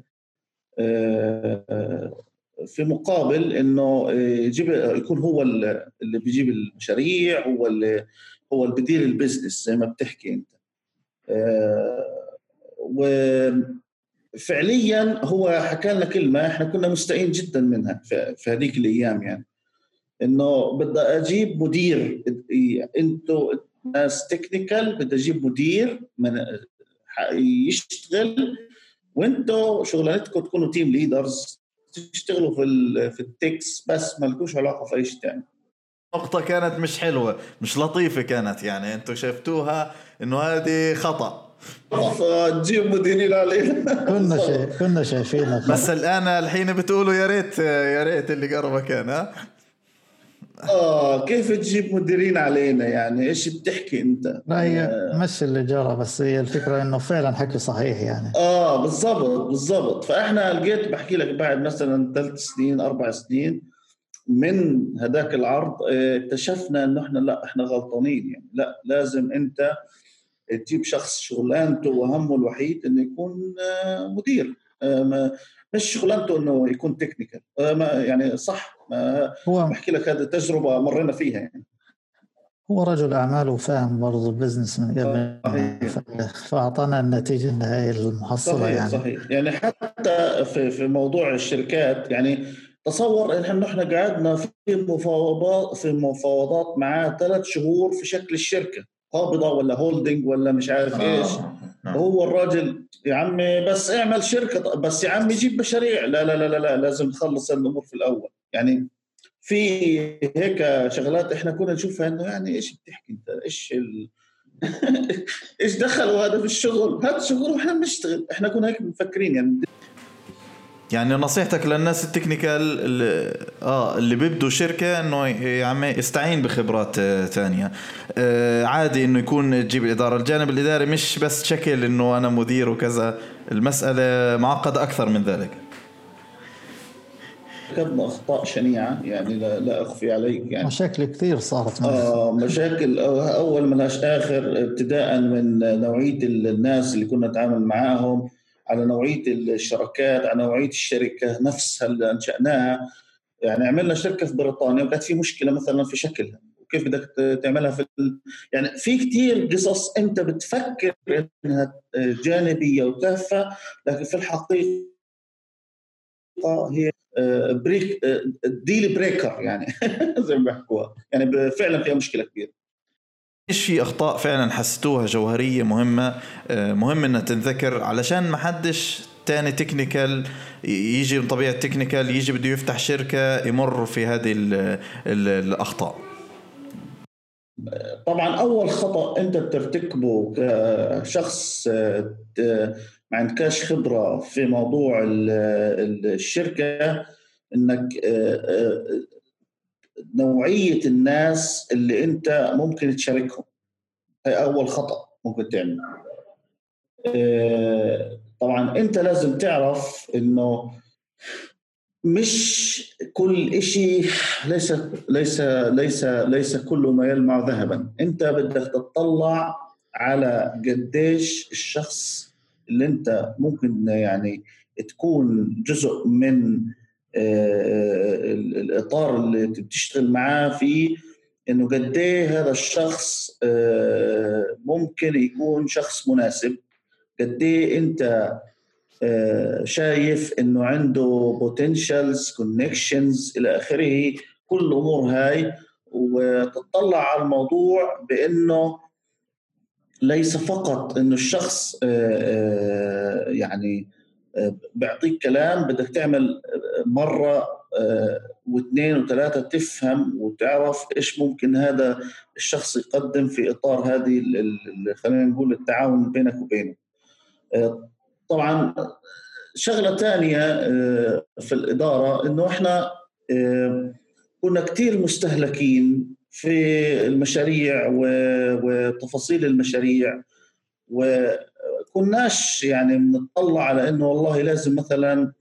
في مقابل إنه يجيب يكون هو اللي بيجيب المشاريع هو اللي هو اللي بدير البزنس زي ما بتحكي أنت. وفعليا هو حكى لنا كلمة إحنا كنا مستائين جدا منها في هذيك الأيام يعني. إنه بدي أجيب مدير أنتوا ناس technical بدي أجيب مدير من يشتغل وانتوا شغلانتكم تكونوا تيم ليدرز تشتغلوا في في ال tech بس ما لكوش علاقة في أي شيء ثاني نقطة كانت مش حلوة مش لطيفة كانت يعني أنتم شفتوها إنه هذه خطأ. تجيب مديرين علينا. كنا شايف كنا شايفينها. بس الآن الحين بتقولوا يا ريت يا ريت اللي قربه كان ها؟ آه كيف تجيب مديرين علينا يعني؟ إيش بتحكي أنت؟ لا هي آه. مش اللي جرى بس هي الفكرة إنه فعلا حكي صحيح يعني. آه بالضبط بالضبط. فإحنا لقيت بحكي لك بعد مثلا ثلاث سنين أربع سنين من هذاك العرض آه، اكتشفنا إنه إحنا لا إحنا غلطانين يعني. لا لازم أنت تجيب شخص شغلانته وهمه الوحيد إنه يكون آه، مدير. مش شغلانته إنه يكون technical يعني صح. هو بحكي لك هذه تجربة مرينا فيها يعني. هو رجل أعمال وفاهم برضه ال business من قبل فأعطانا النتيجة النهائية المحصلة صحيح يعني. صحيح. يعني حتى في في موضوع الشركات يعني تصور إن إحنا قعدنا في مفاوضات في مفاوضات معاه ثلاث شهور في شكل الشركة. قابضه ولا holding ولا مش عارف آه. إيش. نعم. هو الراجل يا عمي بس اعمل شركة بس يا عمي جيب مشاريع. لا لا لا لا, لا لازم تخلص الأمور في الأول. يعني في هيك شغلات إحنا كنا نشوفها إنه يعني إيش بتحكي أنت؟ إيش ال... إيش دخلوا هذا في الشغل؟ هذا شغل وإحنا بنشتغل. إحنا كنا هيك مفكرين يعني يعني نصيحتك للناس ال technical اللي آه اللي بيبدوا شركة إنه يا عمي استعين بخبرات ثانية آه عادي إنه يكون تجيب الإدارة. الجانب الإداري مش بس شكل إنه أنا مدير وكذا. المسألة معقدة أكثر من ذلك. ارتكبنا أخطاء شنيعة يعني لا, لا أخفي عليك يعني. مشاكل كثير صارت آه مشاكل. أول ملهاش آخر ابتداء من نوعية الناس اللي كنا نتعامل معاهم. على نوعية الشركات على نوعية الشركة نفسها اللي أنشأناها. يعني عملنا شركة في بريطانيا وكانت في مشكلة مثلا في شكلها. وكيف بدك تعملها في يعني في كثير قصص أنت بتفكر إنها جانبية وتافهة لكن في الحقيقة هي break deal breaker يعني زي ما بيحكوها. يعني فعلا فيها مشكلة كبيرة. إيش في أخطاء فعلا حسيتوها جوهرية مهمة؟ آه، مهم إنها تنذكر علشان ما حدش تاني technical يجي من طبيعة تكنيكال يجي بده يفتح شركة يمر في هذه ال ال الأخطاء. طبعا أول خطأ أنت بترتكبه كشخص آه، ما عندكش خبرة في موضوع الشركة إنك آه، نوعية الناس اللي أنت ممكن تشاركهم. هي أول خطأ ممكن تعمله آه، طبعا أنت لازم تعرف إنه مش كل شيء ليس ليس ليس ليس كل ما يلمع ذهبا. أنت بدك تطلع على قديش الشخص اللي أنت ممكن يعني تكون جزء من الإطار اللي بتشتغل معاه فيه إنه قد إيه هذا الشخص آه، ممكن يكون شخص مناسب. قد إيه أنت آه، شايف إنه عنده potentials connections إلى آخره كل الأمور هاي. وتطلع على الموضوع بإنه ليس فقط إنه الشخص يعني بيعطيك كلام بدك تعمل مرة آه، واثنين وثلاثة تفهم وتعرف إيش ممكن هذا الشخص يقدم في إطار هذه خلينا نقول التعاون بينك وبينه. آه، طبعا شغلة ثانية آه، في الإدارة إنه إحنا كنا كثير مستهلكين في المشاريع وتفاصيل المشاريع وكناش يعني بنطلع على إنه والله لازم مثلا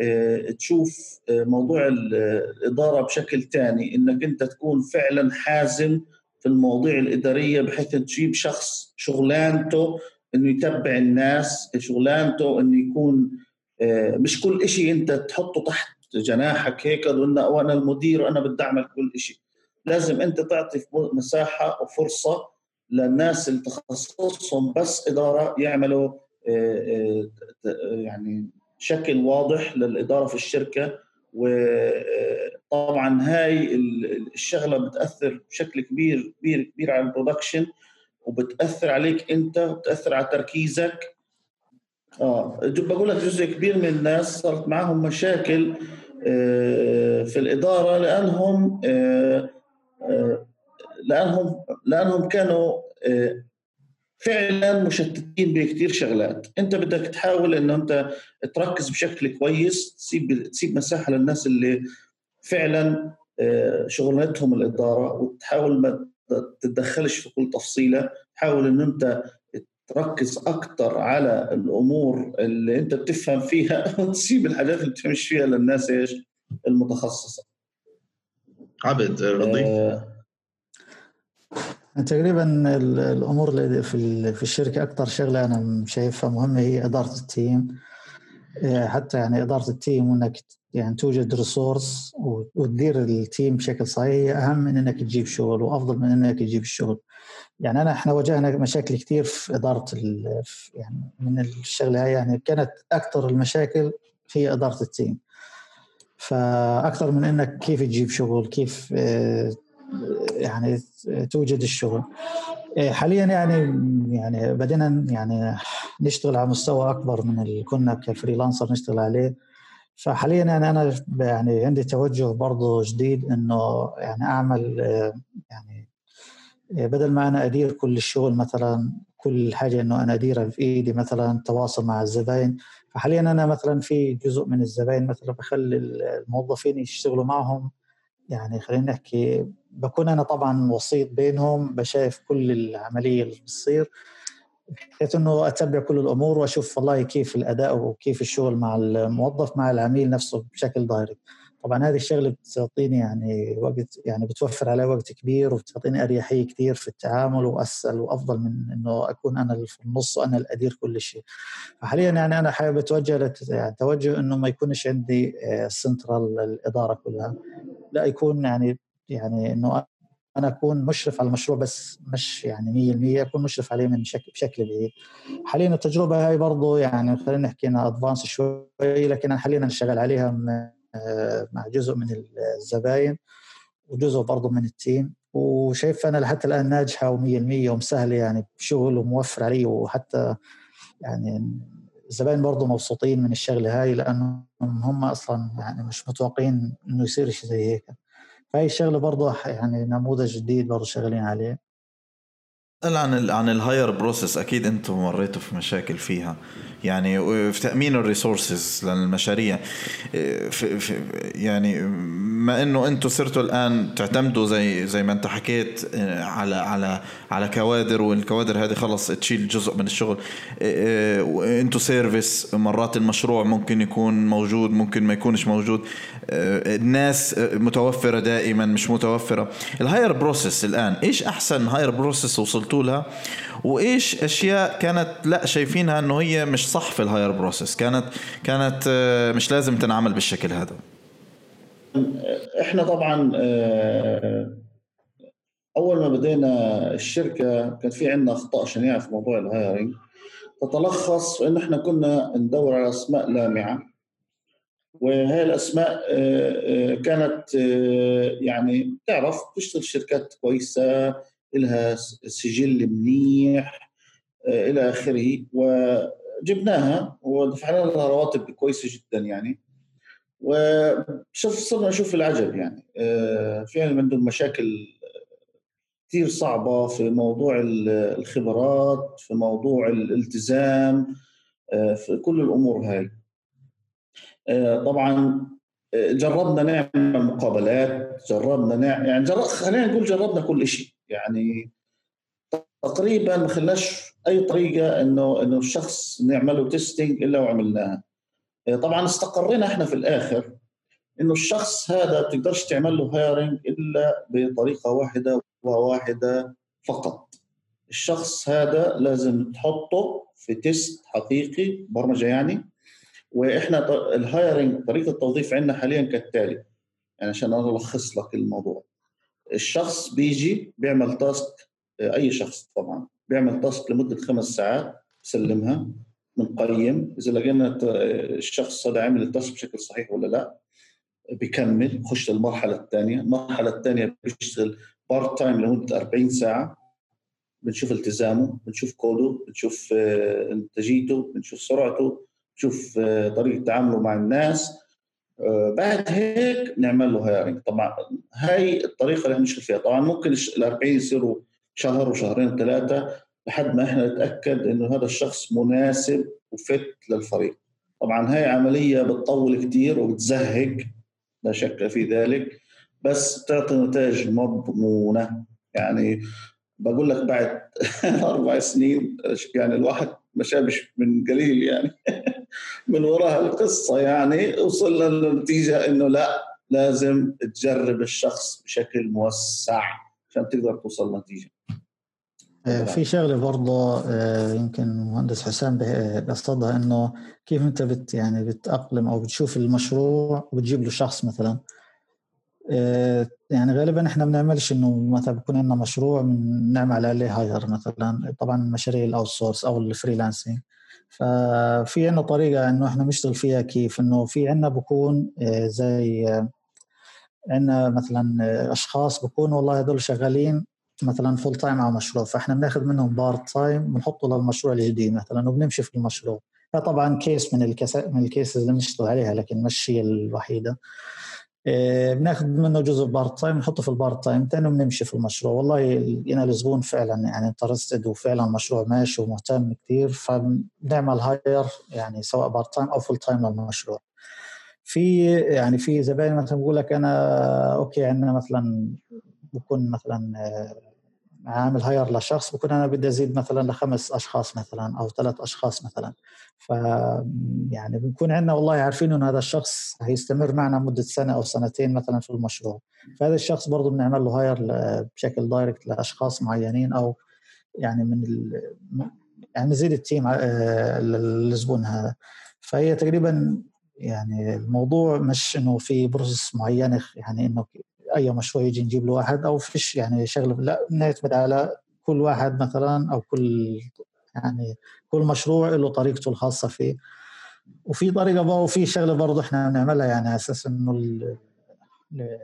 آه، تشوف آه، موضوع الإدارة بشكل ثاني إنك أنت تكون فعلا حازم في المواضيع الإدارية بحيث تجيب شخص شغلانته إنه يتبع الناس شغلانته إنه يكون آه، مش كل شيء أنت تحطه تحت جناحك هيك وأنا المدير أنا بدي أعمل كل شيء لازم أنت تعطي مساحة وفرصة للناس اللي تخصصهم بس إدارة يعملوا يعني شكل واضح للإدارة في الشركة وطبعا هاي الشغلة بتأثر بشكل كبير كبير كبير على البرودكشن وبتأثر عليك أنت وبتأثر على تركيزك. آه بقول لك جزء كبير من الناس صارت معهم مشاكل آه، في الإدارة لأنهم آه، آه، لانهم لأنهم كانوا فعلا مشتتين بكثير شغلات. أنت بدك تحاول إنه أنت تركز بشكل كويس تسيب تسيب مساحة للناس اللي فعلا شغلتهم الإدارة وتحاول ما تتدخلش في كل تفصيلة. حاول إن أنت تركز أكثر على الأمور اللي أنت بتفهم فيها وتسيب الحاجات اللي بتفهمش فيها للناس إيش؟ المتخصصة. عبد رضي. آه تقريبا الأمور اللي في في الشركة أكثر شغلة أنا شايفها مهمة هي إدارة التيم. آه، حتى يعني إدارة ال team وإنك يعني توجد resource وتدير ال team بشكل صحيح أهم من إنك تجيب شغل وأفضل من إنك تجيب الشغل. يعني أنا إحنا واجهنا مشاكل كثير في إدارة يعني من الشغلة هاي يعني كانت أكثر المشاكل هي إدارة ال team. فأكثر من إنك كيف تجيب شغل كيف آه، يعني توجد الشغل. آه، حاليا يعني يعني بدينا يعني نشتغل على مستوى أكبر من اللي كنا كفريلانسر نشتغل عليه. فحاليا يعني أنا يعني عندي توجه برضه جديد إنه يعني أعمل يعني بدل ما أنا أدير كل الشغل مثلا كل حاجة إنه أنا أديرها في إيدي مثلا تواصل مع الزباين. فحاليا أنا مثلا في جزء من الزباين مثلا بخلي الموظفين يشتغلوا معهم. يعني خلينا نحكي بكون أنا طبعا وسيط بينهم بشايف كل العملية اللي بتصير بحيث إنه أتبع كل الأمور وأشوف والله كيف الأداء وكيف الشغل مع الموظف مع العميل نفسه بشكل دايركت. طبعا هذه الشغلة بتعطيني يعني وقت يعني بتوفر علي وقت كبير وبتعطيني أريحية كثير في التعامل واسهل وأفضل من إنه أكون أنا في النص وأنا اللي أدير كل شيء. فحاليا يعني أنا حابب أتوجه يعني توجه إنه ما يكونش عندي سنترال آه، الإدارة كلها. لا يكون يعني يعني إنه أنا أكون مشرف على المشروع بس مش يعني 100% أكون مشرف عليه من شكل بشكل بعيد. حاليا التجربة هاي برضه يعني خلينا نحكي إنها advance شوي لكن حاليا شغال عليها مع جزء من الزباين وجزء برضه من ال team وشايف أنا لحتى الآن ناجحة و100% ومسهلة يعني بشغل وموفر علي وحتى يعني الزباين برضه مبسوطين من الشغلة هاي لأنهم هم أصلا يعني مش متوقعين إنه يصير شيء زي هيك. فهي الشغلة برضه يعني نموذج جديد برضه شغالين عليه. عن عن ال hire process أكيد أنتم مريتوا في مشاكل فيها. يعني في تأمين ال resources للمشاريع في في يعني ما إنه أنتم صرتوا الآن تعتمدوا زي زي ما أنت حكيت على على على كوادر والكوادر هذه خلص تشيل جزء من الشغل. أنتم service مرات المشروع ممكن يكون موجود ممكن ما يكونش موجود. الناس متوفرة دائما مش متوفرة. ال hire process الآن إيش أحسن hire process وصلتوا لها وإيش أشياء كانت لا شايفينها إنه هي مش صح في ال hire process كانت كانت آه، مش لازم تنعمل بالشكل هذا؟ إحنا طبعا آه، أول ما بدينا الشركة كان في عندنا أخطاء شنيعة في موضوع الهايرنج تتلخص انه إحنا كنا ندور على أسماء لامعة. وهي الأسماء آه، كانت يعني تعرف تشتغل شركات كويسة لها سجل منيح آه، إلى آخره. وجبناها ودفعنا لها رواتب كويسة جدا يعني. وشوف صرنا نشوف العجب يعني. آه، في عندهم مشاكل كثير صعبة في موضوع الخبرات في موضوع الالتزام آه، في كل الأمور هاي. طبعا جربنا نعمل مقابلات جربنا نعمل يعني جرب خلينا نقول جربنا كل شيء يعني تقريبا ما خلاش أي طريقة إنه إنه الشخص نعمله تيستينج إلا وعملناها. طبعا استقرينا إحنا في الآخر إنه الشخص هذا بتقدرش تعمل له hiring إلا بطريقة واحدة وواحدة فقط. الشخص هذا لازم تحطه في test حقيقي برمجة يعني وإحنا ال hiring طريقة التوظيف عندنا حاليا كالتالي. يعني عشان ألخص لك الموضوع. الشخص بيجي بيعمل task أي شخص طبعا بيعمل task لمدة خمس ساعات بسلمها بنقيم إذا لقينا الشخص هذا عمل ال task بشكل صحيح ولا لا بيكمل بخش للمرحلة الثانية. المرحلة الثانية بيشتغل part time لمدة 40 ساعة. بنشوف التزامه بنشوف كوده بنشوف آه، إنتاجيته بنشوف سرعته بنشوف آه، طريقة تعامله مع الناس. آه، بعد هيك نعمل له hiring طبعا هاي الطريقة اللي بنشتغل فيها. طبعا ممكن ال 40 يصيروا شهر وشهرين ثلاثة لحد ما إحنا نتأكد إنه هذا الشخص مناسب وفت للفريق. طبعا هاي عملية بتطول كثير وبتزهق لا شك في ذلك بس تعطي نتائج مضمونة. يعني بقول لك بعد أربع سنين يعني الواحد ما شافش من قليل يعني. من وراء القصة يعني وصلنا للنتيجة إنه لا لازم تجرب الشخص بشكل موسع عشان تقدر توصل لنتيجة. آه، في شغلة برضه آه، يمكن المهندس حسام قصدها إنه كيف أنت بت يعني بتأقلم أو بتشوف المشروع وبتجيب له شخص مثلا. يعني غالبا إحنا بنعملش إنه مثلا بكون عندنا مشروع نعمل عليه hire مثلا طبعا مشاريع ال outsource أو ال freelancing ففي عندنا طريقة إنه إحنا نشتغل فيها كيف؟ إنه في عندنا بكون زي عندنا مثلا أشخاص بكونوا والله هذول شغالين مثلا full time على مشروع فإحنا بناخذ منهم part time بنحطه للمشروع الجديد مثلا وبنمشي في المشروع. فطبعا case من ال case من ال cases اللي بنشتغل عليها لكن مش هي الوحيدة. بناخذ منه جزء part time نحطه في ال part time ثاني بنمشي في المشروع. والله لقينا الزبون فعلا يعني interested وفعلا المشروع ماشي ومهتم كثير فبنعمل hire يعني سواء part time أو full time للمشروع. في يعني في زباين مثلا بقول لك أنا okay عندنا مثلا بكون مثلا عامل hire لشخص بكون أنا بدي أزيد مثلا لخمس أشخاص مثلا أو ثلاث أشخاص مثلا. ف يعني بنكون عندنا والله عارفين انه هذا الشخص هيستمر معنا مده سنة أو سنتين مثلا في المشروع. فهذا الشخص برضه بنعمل له hire بشكل direct لأشخاص معينين أو يعني من ال... يعني نزيد ال team آه، للزبون هذا. فهي تقريبا يعني الموضوع مش إنه في process معينة يعني إنه اي مشروع يجي نجيب له واحد أو فيش يعني شغله لا نعتمد على كل واحد مثلا أو كل يعني كل مشروع له طريقته الخاصة فيه. وفي طريقة برضه وفي شغلة برضه إحنا بنعملها يعني على أساس إنه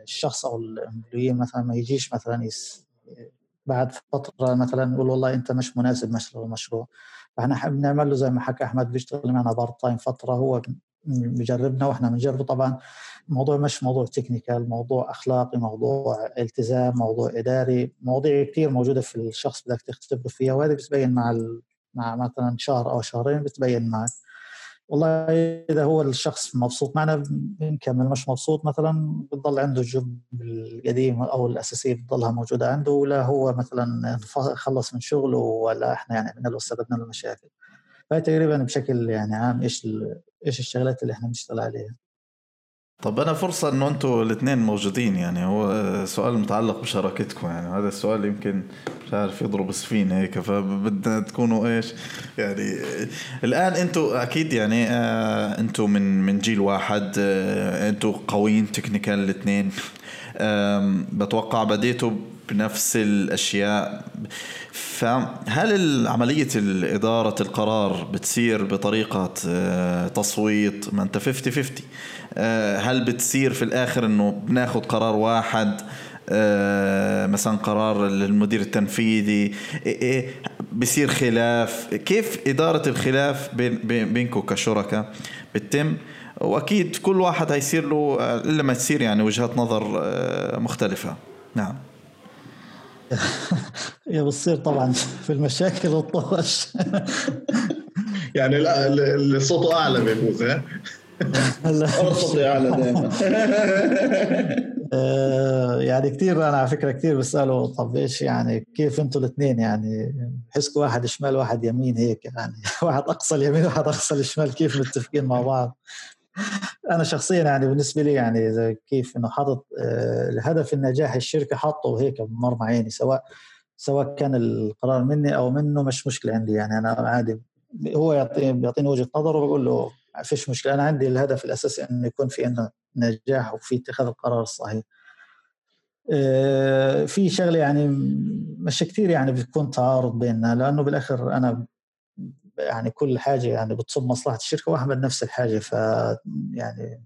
الشخص أو ال employee مثلا ما يجيش مثلا يس بعد فترة مثلا نقول والله أنت مش مناسب مثلا المشروع فإحنا بنعمل له زي ما حكى أحمد بيشتغل معنا part time فترة هو بجربنا وإحنا بنجربه. طبعا الموضوع مش موضوع technical موضوع أخلاقي موضوع التزام موضوع إداري مواضيع كثير موجودة في الشخص بدك تختبره فيها وهذه بتبين مع ال... مع مثلا شهر أو شهرين بتبين معك. والله إذا هو الشخص مبسوط معنا بنكمل. مش مبسوط مثلا بتضل عنده ال job القديم أو الأساسية بتضلها موجودة عنده ولا هو مثلا خلص من شغله ولا إحنا يعني عملنا له سببنا له مشاكل فهي تقريبا بشكل يعني عام إيش إيش الشغلات اللي إحنا بنشتغل عليها. طب أنا فرصة إنه أنتم الاثنين موجودين يعني هو سؤال متعلق بشراكتكم يعني هذا السؤال يمكن مش عارف يضرب سفينة هيك فبدنا تكونوا إيش يعني. الآن أنتم أكيد يعني آه أنتم من من جيل واحد آه أنتم قويين تكنيكال الاثنين بتوقع بديتوا بنفس الأشياء. فهل عملية إدارة القرار بتصير بطريقة آه، تصويت؟ ما أنت 50 50 آه، هل بتصير في الآخر إنه بناخذ قرار واحد آه، مثلا قرار المدير التنفيذي؟ إيه، إيه، بصير خلاف؟ كيف إدارة الخلاف بين بينكم كشركاء بتتم؟ وأكيد كل واحد هيصير له إلا ما تصير يعني وجهات نظر مختلفة. نعم. هي بتصير طبعا في المشاكل والطوش يعني لا الصوت أعلى بيفوز ها؟ صوتي أعلى دائما آه، يعني كثير أنا على فكرة كثير بسأله طب إيش يعني كيف أنتم الاثنين يعني بحسكم واحد شمال واحد يمين هيك يعني. واحد أقصى اليمين واحد أقصى الشمال كيف متفقين مع بعض؟ أنا شخصيا يعني بالنسبة لي يعني زي كيف إنه حاطط آه، الهدف النجاح الشركة حاطه هيك بمرمى عيني سواء سواء كان القرار مني أو منه مش مشكلة عندي يعني. أنا عادي هو يعطيني بيعطيني وجهة نظر وبقول له ما فيش مشكلة. أنا عندي الهدف الأساسي إنه يكون في عندنا نجاح وفي اتخاذ القرار الصحيح. آه، في شغلة يعني مش كثير يعني بتكون تعارض بيننا لأنه بالآخر أنا يعني كل حاجة يعني بتصب مصلحة الشركة وأحمد نفس الحاجة ف يعني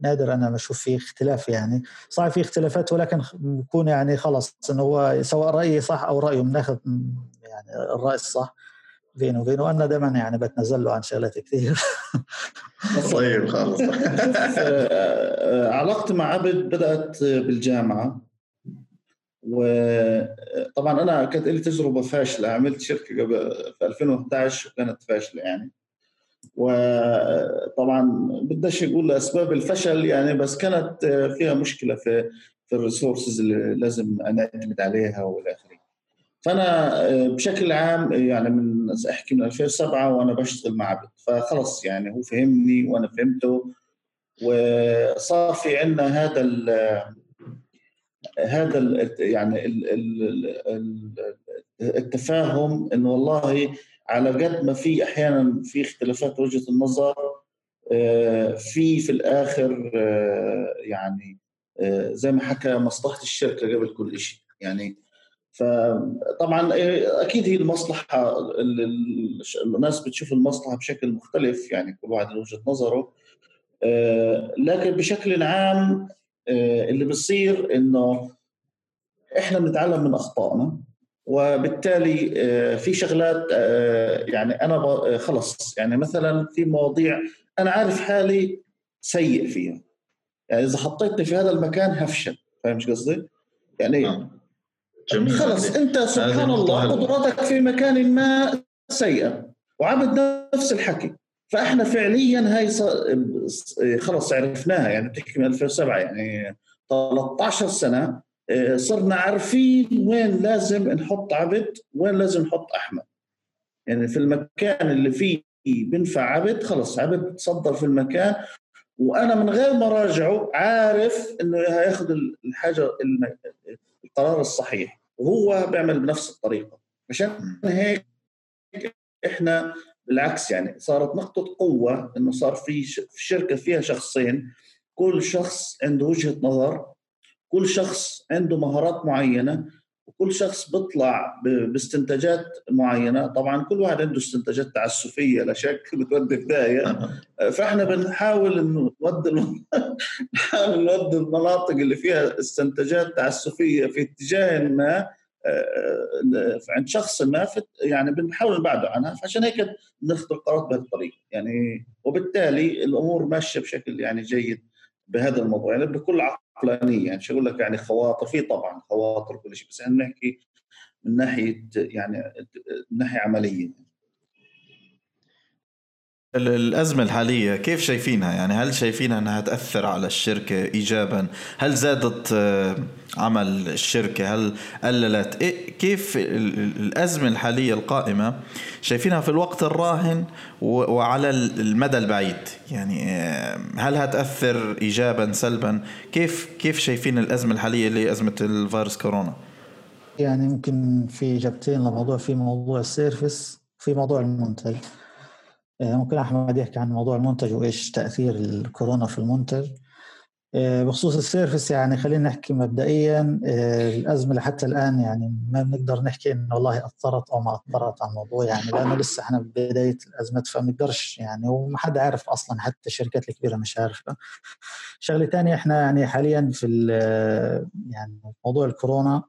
نادر أنا ما أشوف فيه اختلاف يعني. صحيح في اختلافات ولكن بيكون يعني خلص إنه هو سواء رأيي صح أو رأيه بناخذ يعني الرأي الصح بينه وبينه وأنا دائما يعني بتنزل له عن شغلات كثير. طيب خلص علاقتي مع عبد بدأت بالجامعة. وطبعا أنا كانت لي تجربة فاشلة عملت شركة قبل في 2011 وكانت فاشلة يعني وطبعا بدش أقول أسباب الفشل يعني بس كانت فيها مشكلة في في الريسورسز اللي لازم نعتمد عليها وإلى آخره. فأنا بشكل عام يعني من أحكي من 2007 وأنا بشتغل مع عبد فخلص يعني هو فهمني وأنا فهمته وصار في عندنا هذا هذا يعني ال التفاهم انه والله على قد ما في أحيانا في اختلافات وجهة النظر آه، في في الآخر آه، يعني آه، زي ما حكى مصلحة الشركة قبل كل شيء يعني فطبعا أكيد هي المصلحة الناس بتشوف المصلحة بشكل مختلف يعني كل واحد له وجهة نظره لكن بشكل عام اللي بصير إنه إحنا بنتعلم من أخطائنا وبالتالي آه، في شغلات آه، يعني أنا آه، خلص. يعني مثلا في مواضيع أنا عارف حالي سيء فيها. يعني إذا حطيتني في هذا المكان هفشل. فاهم إيش قصدي؟ يعني جميل. خلص. أنت سبحان الله قدراتك في مكان ما سيئة. وعبد نفس الحكي. فاحنا فعليا هاي خلص عرفناها يعني بتحكي من 2007 يعني 13 سنة آه، صرنا عارفين وين لازم نحط عبد وين لازم نحط أحمد. يعني في المكان اللي فيه بنفع عبد خلص عبد تصدر في المكان. وأنا من غير ما راجعه عارف إنه هياخذ الحاجة القرار الصحيح. وهو بيعمل بنفس الطريقة. عشان هيك إحنا بالعكس يعني صارت نقطة قوة إنه صار في شركة فيها شخصين كل شخص عنده وجهة نظر كل شخص عنده مهارات معينة وكل شخص بيطلع باستنتاجات معينة. طبعا كل واحد عنده استنتاجات تعسفية لا شك بتودي في داهيه فإحنا بنحاول نودي نحاول نودي المناطق اللي فيها استنتاجات تعسفية في اتجاه ما عند شخص ما يعني بنحاول نبعده عنها فعشان هيك ناخذ القرارات بهذه الطريقة يعني وبالتالي الأمور ماشية بشكل يعني جيد بهذا الموضوع. يعني بكل عقلانية يعني مش أقول لك يعني خواطر في طبعا خواطر كل شيء بس إحنا بنحكي من ناحية يعني من ناحية عملية. الأزمة الحالية كيف شايفينها؟ يعني هل شايفينها أنها تأثر على الشركة إيجابا؟ هل زادت آه، عمل الشركة؟ هل قللت؟ إيه كيف الأزمة الحالية القائمة شايفينها في الوقت الراهن وعلى المدى البعيد؟ يعني آه، هل هتأثر إيجابا سلبا؟ كيف كيف شايفين الأزمة الحالية اللي هي أزمة الفيروس كورونا؟ يعني ممكن في إجابتين لموضوع في موضوع ال service في موضوع المنتج ممكن أحمد يحكي عن موضوع المنتج وإيش تأثير الكورونا في المنتج آه، بخصوص ال service يعني خلينا نحكي مبدئيا آه، الأزمة لحتى الآن يعني ما بنقدر نحكي إنه والله أثرت أو ما أثرت على الموضوع يعني لأنه لسه إحنا ببدايه الازمات فما بنقدرش يعني وما حدا عارف أصلا حتى الشركات الكبيرة مش عارفة. شغلة ثانية إحنا يعني حاليا في يعني موضوع الكورونا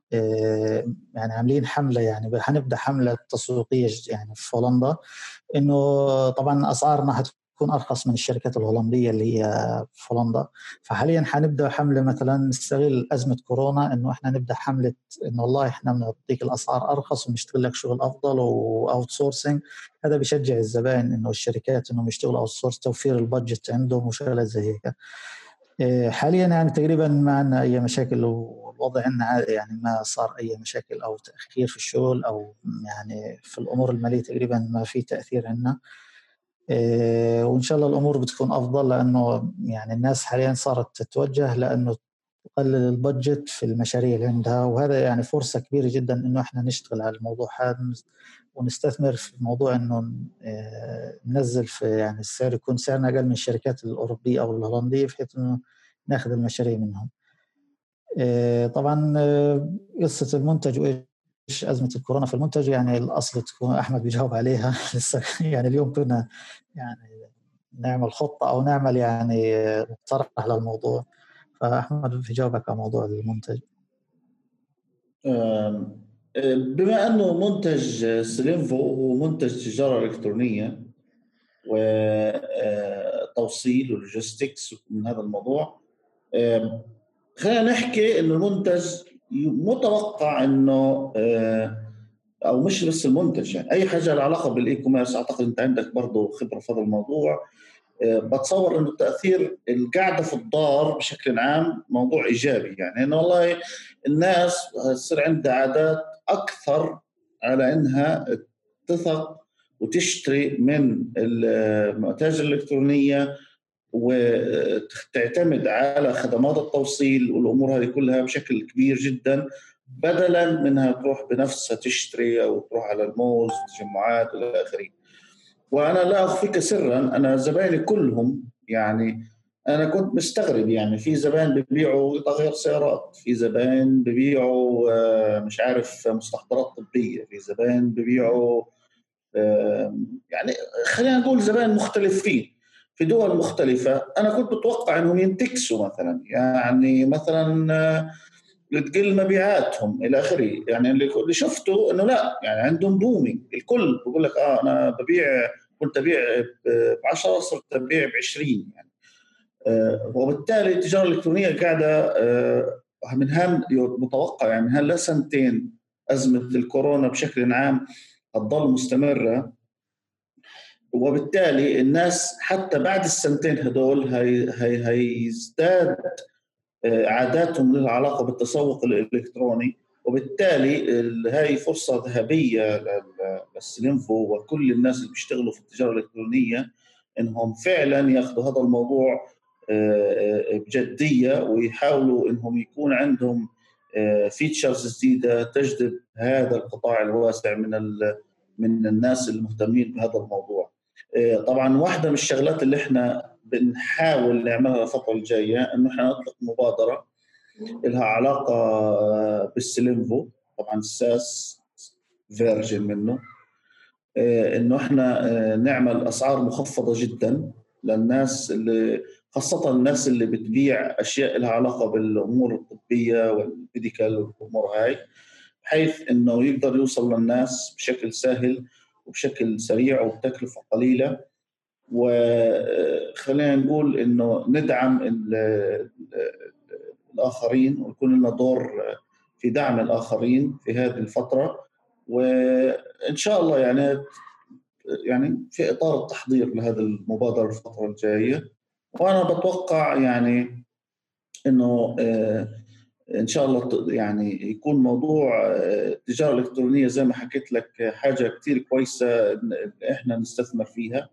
يعني عاملين حملة يعني حنبدأ حملة تسويقية يعني في هولندا إنه طبعا اسعارنا حتكون أرخص من الشركات الهولندية اللي هي في هولندا. فحاليا حنبدأ حملة مثلا نستغل أزمة كورونا إنه إحنا نبدأ حملة إنه والله إحنا بنعطيك الأسعار أرخص ونشتغل لك شغل أفضل و outsourcing هذا بيشجع الزبائن إنه الشركات إنهم يشتغلوا outsource توفير ال budget عندهم وشغلات زي هيك. إيه، حاليا يعني تقريبا ما عندنا أي مشاكل والوضع عندنا يعني ما صار أي مشاكل أو تأخير في الشغل أو يعني في الأمور المالية تقريبا ما في تأثير عندنا وإن شاء الله الأمور بتكون أفضل لأنه يعني الناس حاليا صارت تتوجه لأنه تقلل البادجت في المشاريع اللي عندها وهذا يعني فرصة كبيرة جدا إنه إحنا نشتغل على الموضوع هذا ونستثمر في موضوع إنه ننزل في يعني السعر يكون سعرنا أقل من الشركات الأوروبية أو الهولندية بحيث إنه ناخذ المشاريع منهم. إيه، طبعا قصة المنتج وإيش إيش أزمة الكورونا في المنتج يعني الأصل تكون أحمد بيجاوب عليها. لسه يعني اليوم كنا يعني نعمل خطة أو نعمل يعني مقترح للموضوع. فأحمد في جوابك على موضوع المنتج. بما أنه منتج سلينفو هو منتج تجارة إلكترونية وتوصيل و logistics من هذا الموضوع خلينا نحكي إنه المنتج متوقع إنه أو مش بس المنتج يعني أي حاجة لها علاقة بال e-commerce أعتقد أنت عندك برضه خبرة في هذا الموضوع. بتصور إنه تأثير القعده في الدار بشكل عام موضوع إيجابي يعني إنه والله الناس تصير عندها عادات أكثر على إنها تثق وتشتري من المتاجر الإلكترونية وتعتمد على خدمات التوصيل والأمور هذه كلها بشكل كبير جدا بدلا منها تروح بنفسها تشتري أو تروح على المولز تجمعات إلى آخره. وأنا لا أخفيك سرا أنا زبايني كلهم يعني أنا كنت مستغرب يعني في زبائن ببيعوا تغيير سيارات في زبائن ببيعوا آه، مش عارف مستحضرات طبية في زبائن ببيعوا يعني خلينا نقول زبائن مختلفين في دول مختلفة أنا كنت متوقع أنهم ينتكسوا مثلا يعني مثلا آه، تقل مبيعاتهم إلى آخره. يعني اللي شفته إنه لا يعني عندهم بومينج الكل بقول لك آه أنا ببيع كنت أبيع ب 10 صرت أبيع ب 20 يعني. آه وبالتالي التجارة الإلكترونية قاعدة آه من هام متوقع يعني هلا سنتين أزمة الكورونا بشكل عام هتضل مستمرة؟ وبالتالي الناس حتى بعد السنتين هدول هي هي هيزداد آه، عاداتهم لها علاقه بالتسوق الإلكتروني وبالتالي هاي فرصة ذهبية للسلينفو وكل الناس اللي بيشتغلوا في التجارة الإلكترونية إنهم فعلا ياخذوا هذا الموضوع آه، آه، بجدية ويحاولوا إنهم يكون عندهم فيتشرز جديدة تجذب هذا القطاع الواسع من من الناس المهتمين بهذا الموضوع. طبعا واحدة من الشغلات اللي إحنا بنحاول نعملها الفترة الجاية إنه إحنا نطلق مبادرة لها علاقة بالسلينفو طبعا ال SaaS version منه آه، إنه إحنا آه، نعمل أسعار مخفضة جدا للناس اللي خاصة الناس اللي بتبيع أشياء لها علاقة بالأمور الطبية وال medical والأمور هاي بحيث إنه يقدر يوصل للناس بشكل سهل وبشكل سريع وبتكلفة قليلة. وخلينا نقول إنه ندعم الآخرين ويكون لنا دور في دعم الآخرين في هذه الفترة. وإن شاء الله يعني يعني في إطار التحضير لهذه المبادرة الفترة الجاية. وأنا بتوقع يعني إنه إن شاء الله يعني يكون موضوع التجارة آه، الإلكترونية زي ما حكيت لك حاجة كثير كويسة إحنا نستثمر فيها.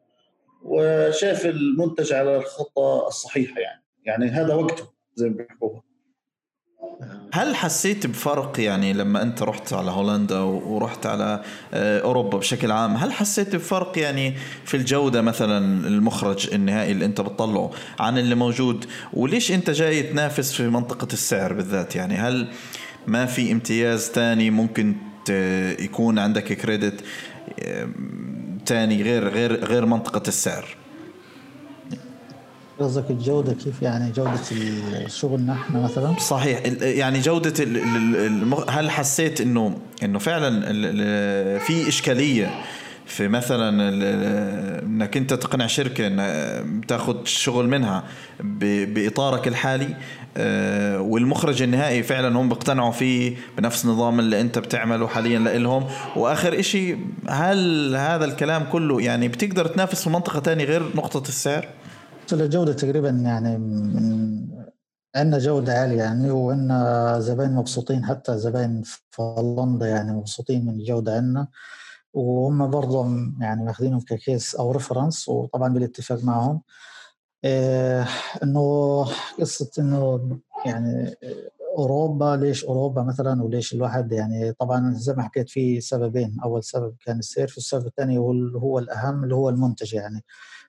وشاف المنتج على الخطة الصحيحة يعني. يعني هذا وقته زي ما بيحكوها هل حسيت بفرق يعني لما أنت رحت على هولندا ورحت على آه، أوروبا بشكل عام؟ هل حسيت بفرق يعني في الجودة مثلا المخرج النهائي اللي أنت بتطلعه عن اللي موجود؟ وليش أنت جاي تنافس في منطقة السعر بالذات؟ يعني هل ما في امتياز ثاني ممكن يكون عندك كريدت تاني غير غير غير منطقة السعر؟ قصدك الجودة كيف يعني جودة شغلنا إحنا مثلا؟ صحيح يعني جودة هل حسيت إنه إنه فعلا في إشكالية في مثلا إنك أنت تقنع شركة إن تاخذ شغل منها بإطارك الحالي آه، والمخرج النهائي فعلا هم بيقتنعوا فيه بنفس النظام اللي أنت بتعمله حاليا لهم وآخر إشي هل هذا الكلام كله يعني بتقدر تنافس في منطقة تانية غير نقطة السعر؟ الجوده تقريبا يعني عندنا جودة عالية يعني وعندنا زباين مبسوطين حتى زباين في هولندا يعني مبسوطين من الجودة عندنا. وهم برضه يعني ماخذينهم ككيس أو ريفرنس وطبعا بالاتفاق معهم. إيه إنه قصة إنه يعني أوروبا ليش أوروبا مثلا وليش الواحد يعني طبعا زي ما حكيت في سببين. أول سبب كان السير والسبب الثاني هو هو الأهم اللي هو المنتج يعني.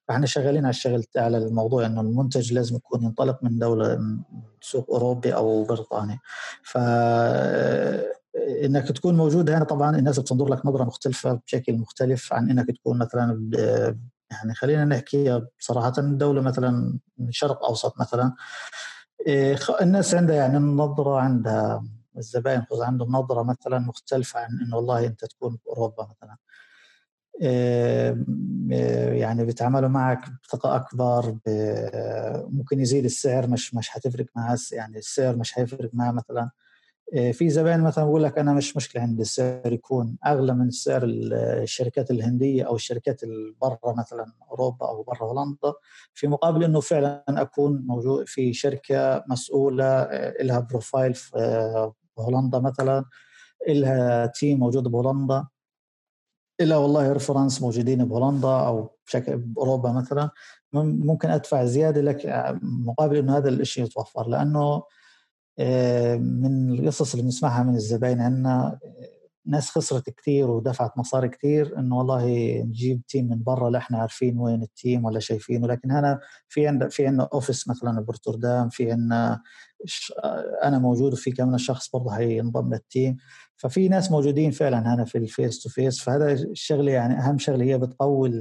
فاحنا شغالين على الشغل على الموضوع انه المنتج لازم يكون ينطلق من دولة من سوق أوروبي أو بريطاني. ف إنك تكون موجود هنا طبعا الناس بتنظر لك نظرة مختلفة بشكل مختلف عن إنك تكون مثلا يعني خلينا نحكي بصراحه الدولة مثلا من الشرق أوسط مثلا. إيه، الناس عندها يعني النظرة عندها الزبائن عندهم نظرة مثلا مختلفة عن إنه والله أنت تكون باوروبا مثلا. يعني بيتعاملوا معك بثقة أكبر ممكن يزيد السعر مش مش حتفرق معاه يعني السعر مش حيفرق معاه مثلا. آه، في زبائن مثلا بقول لك أنا مش مشكلة عندي السعر يكون أغلى من سعر الشركات الهندية أو الشركات برا مثلا أوروبا أو برا هولندا. في مقابل إنه فعلا أكون موجود في شركة مسؤولة آه، لها profile في آه، هولندا مثلا لها team موجود بهولندا. إلا والله reference موجودين بهولندا أو بشكل بأوروبا مثلا ممكن أدفع زيادة لك مقابل إنه هذا الشيء يتوفر. لأنه آه، من القصص اللي بنسمعها من الزباين عندنا ناس خسرت كثير ودفعت مصاري كثير إنه والله نجيب team من برا لا إحنا عارفين وين ال team ولا شايفينه. لكن هنا في عندنا في عندنا office مثلا بروتردام في عندنا أنا موجود وفي كمان شخص برضه حينضم لل team ففي ناس موجودين فعلا هنا في ال face to face فهذا الشغلة يعني أهم شغلة هي بتقوي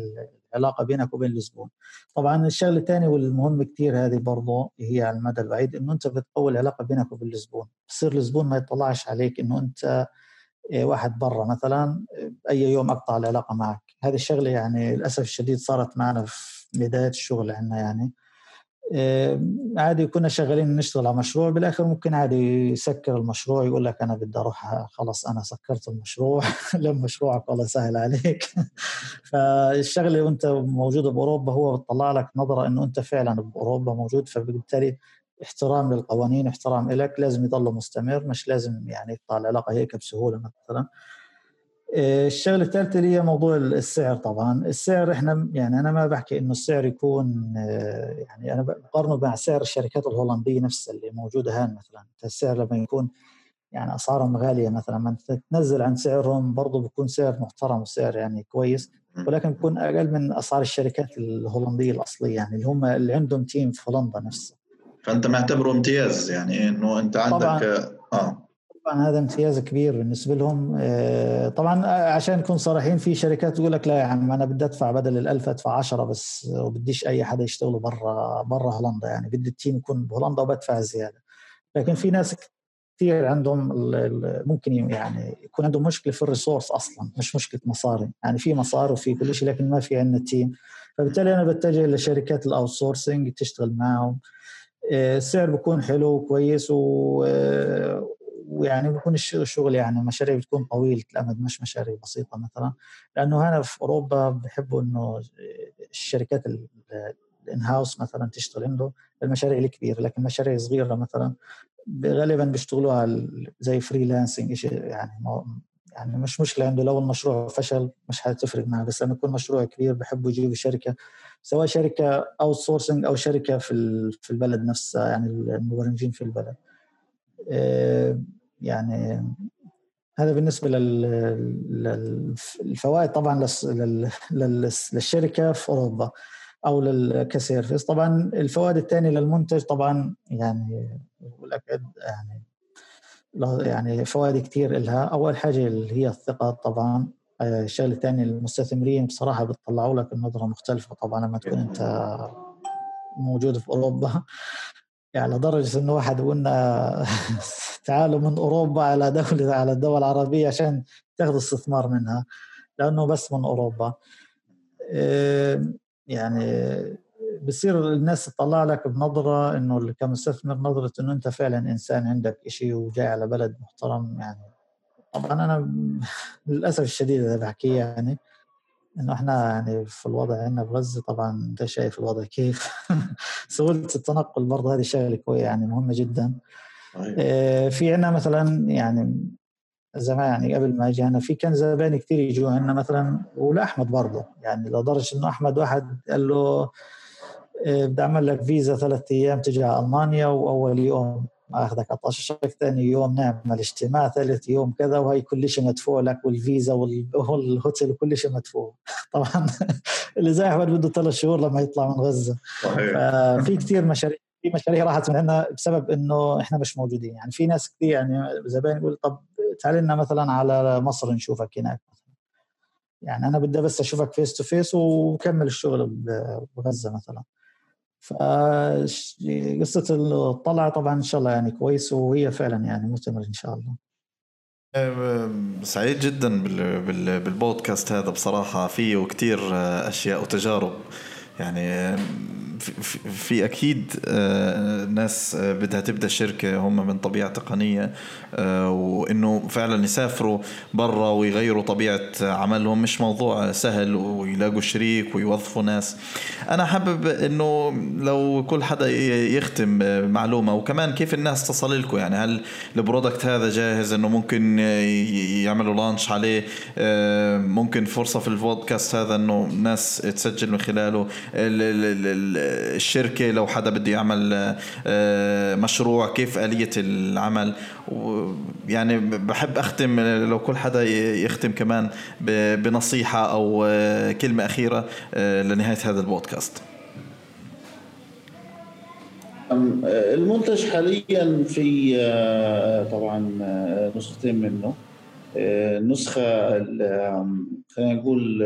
العلاقة بينك وبين الزبون. طبعا الشغلة الثانية والمهم كثير هذه برضه هي على المدى البعيد إنه أنت بتقوي العلاقة بينك وبين الزبون. بصير الزبون ما يطلعش عليك إنه أنت إيه، واحد برا مثلا أي يوم أقطع العلاقة معك. هذه الشغلة يعني للأسف الشديد صارت معنا في بداية الشغل عندنا يعني. عادي كنا شغالين نشتغل على مشروع بالآخر ممكن عادي يسكر المشروع يقول لك أنا بدي أروح خلص أنا سكرت المشروع لم مشروعك والله سهل عليك. فالشغلة وأنت موجود بأوروبا هو بتطلع لك نظرة إنه أنت فعلا بأوروبا موجود فبالتالي احترام للقوانين احترام لك لازم يضل مستمر مش لازم يعني يقطع العلاقة هيك بسهولة مثلا. آه، الشغلة الثالثة اللي هي موضوع السعر طبعا. السعر إحنا يعني أنا ما بحكي إنه السعر يكون آه، يعني أنا بقارنه مع سعر الشركات الهولندية نفسها اللي موجودة هان مثلا. السعر لما يكون يعني أسعارهم غالية مثلا ما تنزل عن سعرهم برضه بيكون سعر محترم وسعر يعني كويس. ولكن بيكون أقل من أسعار الشركات الهولندية الأصلية يعني اللي هم اللي عندهم team في هولندا نفسها فأنت معتبره امتياز يعني إنه أنت عندك طبعا. آه. طبعا هذا امتياز كبير بالنسبة لهم. آه، طبعا عشان نكون صريحين في شركات تقول لك لا يا عم أنا بدي أدفع بدل الألف أدفع 10 بس وبديش أي حدا يشتغلوا برا برا هولندا يعني. بدي ال team يكون بهولندا وبدفع زيادة. لكن في ناس كثير عندهم ممكن يعني يكون عندهم مشكلة في ال resource أصلا مش مشكلة مصاري. يعني في مصاري وفي كل شيء لكن ما في عندنا team. فبالتالي أنا بتجه لشركات ال outsourcing تشتغل معهم. السعر بيكون حلو وكويس و ويعني بيكون الشغل يعني مشاريع بتكون طويلة الأمد مش مشاريع بسيطة مثلا. لأنه هنا في أوروبا بحبوا إنه الشركات ال in-house مثلا تشتغل عنده المشاريع الكبيرة لكن مشاريع صغيرة مثلا غالبا بيشتغلوها زي freelancing يعني يعني مش مشكلة. عنده لو المشروع فشل مش حتفرق معه. بس لما يكون مشروع كبير بحبوا يجيبوا شركة سواء شركة outsourcing أو شركة في في البلد نفسها يعني المبرمجين في البلد. آه، يعني هذا بالنسبة للفوائد طبعا للشركة في أوروبا أو كسيرفيس. طبعا الفوائد الثانية للمنتج طبعا يعني يعني يعني فوائد كثير لها أول حاجة اللي هي الثقة طبعا. الشغلة الثانية المستثمرين بصراحة بتطلعوا لك النظرة مختلفة طبعا لما تكون أنت موجود في أوروبا. يعني لدرجه إنه واحد قلنا تعالوا من أوروبا على دولة على الدول العربية عشان تاخذوا استثمار منها لأنه بس من أوروبا. آه، يعني بصير الناس تطلع لك بنظرة إنه كمستثمر نظرة إنه أنت فعلا إنسان عندك شيء وجاي على بلد محترم يعني. طبعا أنا للأسف الشديد إذا بحكي يعني إنه إحنا يعني في الوضع عندنا بغزه طبعا أنت شايف الوضع كيف؟ سهولة التنقل برضه هذه شغلة كويسة يعني مهمة جدا. آه، في عندنا مثلا يعني زمان يعني قبل ما أجي أنا في كان زبائن كثير يجوا عندنا مثلا ولأحمد برضه يعني لدرجة إنه أحمد واحد قال له إيه، بدي أعمل لك فيزا ثلاث أيام تجي على ألمانيا وأول يوم. آخذك على طشك ثاني يوم نعمل اجتماع ثالث يوم كذا وهي كل شيء مدفوع لك والفيزا والهوتيل وكل شيء مدفوع. طبعا اللي زي أحمد بده ثلاث شهور لما يطلع من غزة. صحيح. في كثير مشاريع في مشاريع راحت من عندنا بسبب إنه إحنا مش موجودين. يعني في ناس كثير يعني زبائن يقول طب تعال لنا مثلا على مصر نشوفك هناك يعني أنا بدي بس أشوفك face to face وكمل الشغل بغزة مثلا. فقصة الطلعة طبعا إن شاء الله يعني كويس وهي فعلا يعني مستمر إن شاء الله. سعيد جدا بالبودكاست هذا بصراحة. فيه كتير أشياء وتجارب. يعني في أكيد آه، ناس آه، بدها تبدأ شركة هم من طبيعة تقنية آه، وإنه فعلا يسافروا برا ويغيروا طبيعة عملهم. مش موضوع سهل ويلاقوا شريك ويوظفوا ناس. أنا حابب إنه لو كل حدا يختم معلومة وكمان كيف الناس تصل لكم؟ يعني هل البرودكت هذا جاهز إنه ممكن يعملوا لانش عليه؟ ممكن فرصة في البودكاست هذا إنه ناس تسجل من خلاله؟ الشركة لو حدا بده يعمل آه، مشروع كيف آلية العمل؟ يعني بحب أختم لو كل حدا يختم كمان بنصيحة أو آه، كلمة أخيرة آه، لنهاية هذا البودكاست. المنتج حاليا في طبعا نسختين منه. النسخة خلينا نقول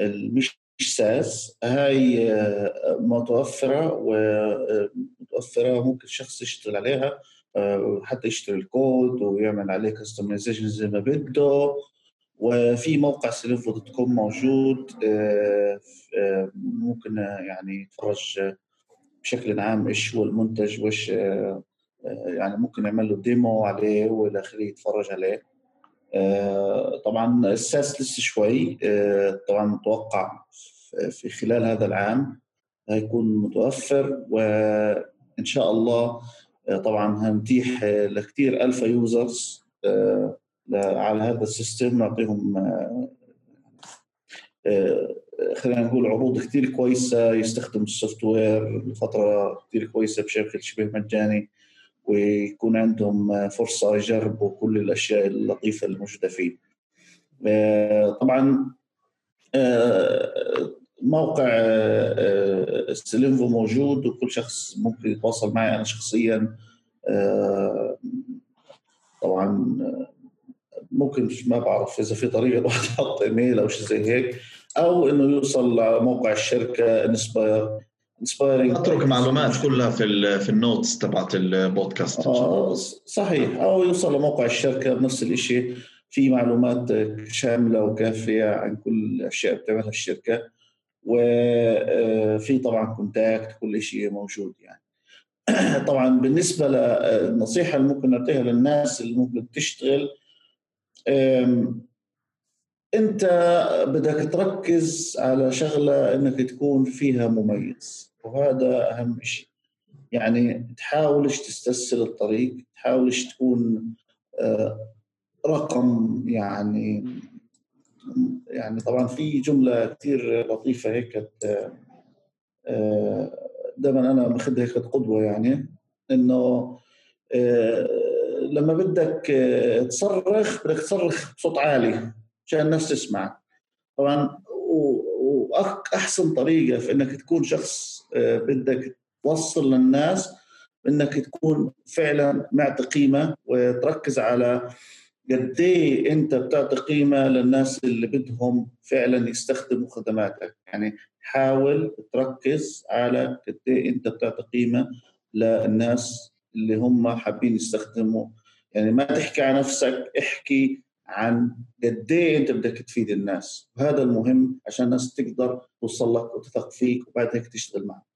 المش SaaS هاي آه، متوفرة ومتوفرة ممكن شخص يشتغل عليها آه، حتى يشتري الكود ويعمل عليه customization زي ما بده. وفي موقع سيلينفو dot com موجود آه، ممكن يعني يتفرج بشكل عام إيش هو المنتج وإيش يعني ممكن يعمل له demo عليه والى آخره يتفرج عليه. طبعا ال SaaS لسه شوي طبعا متوقع في خلال هذا العام هيكون متوفر وإن شاء الله آه، طبعا هنتيح لكثير alpha users آه، على هذا ال system نعطيهم آه، خلينا نقول عروض كثير كويسة يستخدم السوفت وير لفترة كثير كويسة بشكل شبه مجاني ويكون عندهم فرصة يجربوا كل الأشياء اللطيفة الموجودة فيه. طبعا موقع سلينفو موجود وكل شخص ممكن يتواصل معي أنا شخصيا. آه، طبعا ممكن ما بعرف إذا في طريقة الواحد يحط إيميل أو شيء زي هيك أو إنه يوصل لموقع الشركة inspire inspiring أترك معلومات كلها في في ال notes تبعت البودكاست. آه صحيح. أو يوصل لموقع الشركة بنفس الشيء في معلومات شاملة وكافية عن كل الأشياء بتعملها الشركة. وفي طبعا contact كل شيء موجود يعني. طبعا بالنسبة للنصيحه اللي ممكن نعطيها للناس اللي ممكن تشتغل أنت بدك تركز على شغلة إنك تكون فيها مميز وهذا أهم شيء يعني تحاولش تستسهل الطريق تحاولش تكون آه، رقم يعني يعني طبعا في جملة كثير لطيفة هيك آه، دائما أنا باخذها هيك قدوه يعني إنه آه، لما بدك آه، تصرخ بدك تصرخ بصوت عالي عشان الناس تسمع. طبعا واحسن طريقة في إنك تكون شخص بدك توصل للناس إنك تكون فعلا معطي قيمة وتركز على قد إيه أنت بتعطي قيمة للناس اللي بدهم فعلا يستخدموا خدماتك؟ يعني حاول تركز على قد إيه أنت بتعطي قيمة للناس اللي هم حابين يستخدموا. يعني ما تحكي عن نفسك احكي عن قد إيه أنت بدك تفيد الناس. وهذا المهم عشان الناس تقدر توصل لك وتثق فيك وبعد هيك تشتغل معك.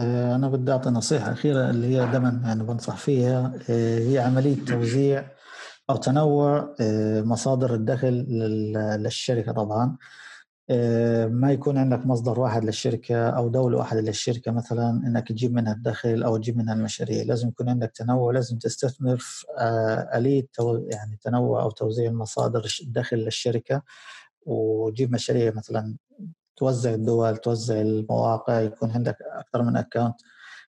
أنا بدي أعطي نصيحة أخيرة اللي هي دائما يعني بنصح فيها. آه، هي عملية توزيع أو تنوع آه، مصادر الدخل للشركة طبعا. ما يكون عندك مصدر واحد للشركة أو دولة واحدة للشركة مثلا إنك تجيب منها الدخل أو تجيب منها المشاريع. لازم يكون عندك تنوع لازم تستثمر في آلية يعني تنوع أو توزيع المصادر الدخل للشركة. وتجيب مشاريع مثلا توزع الدول توزع المواقع يكون عندك أكثر من اكونت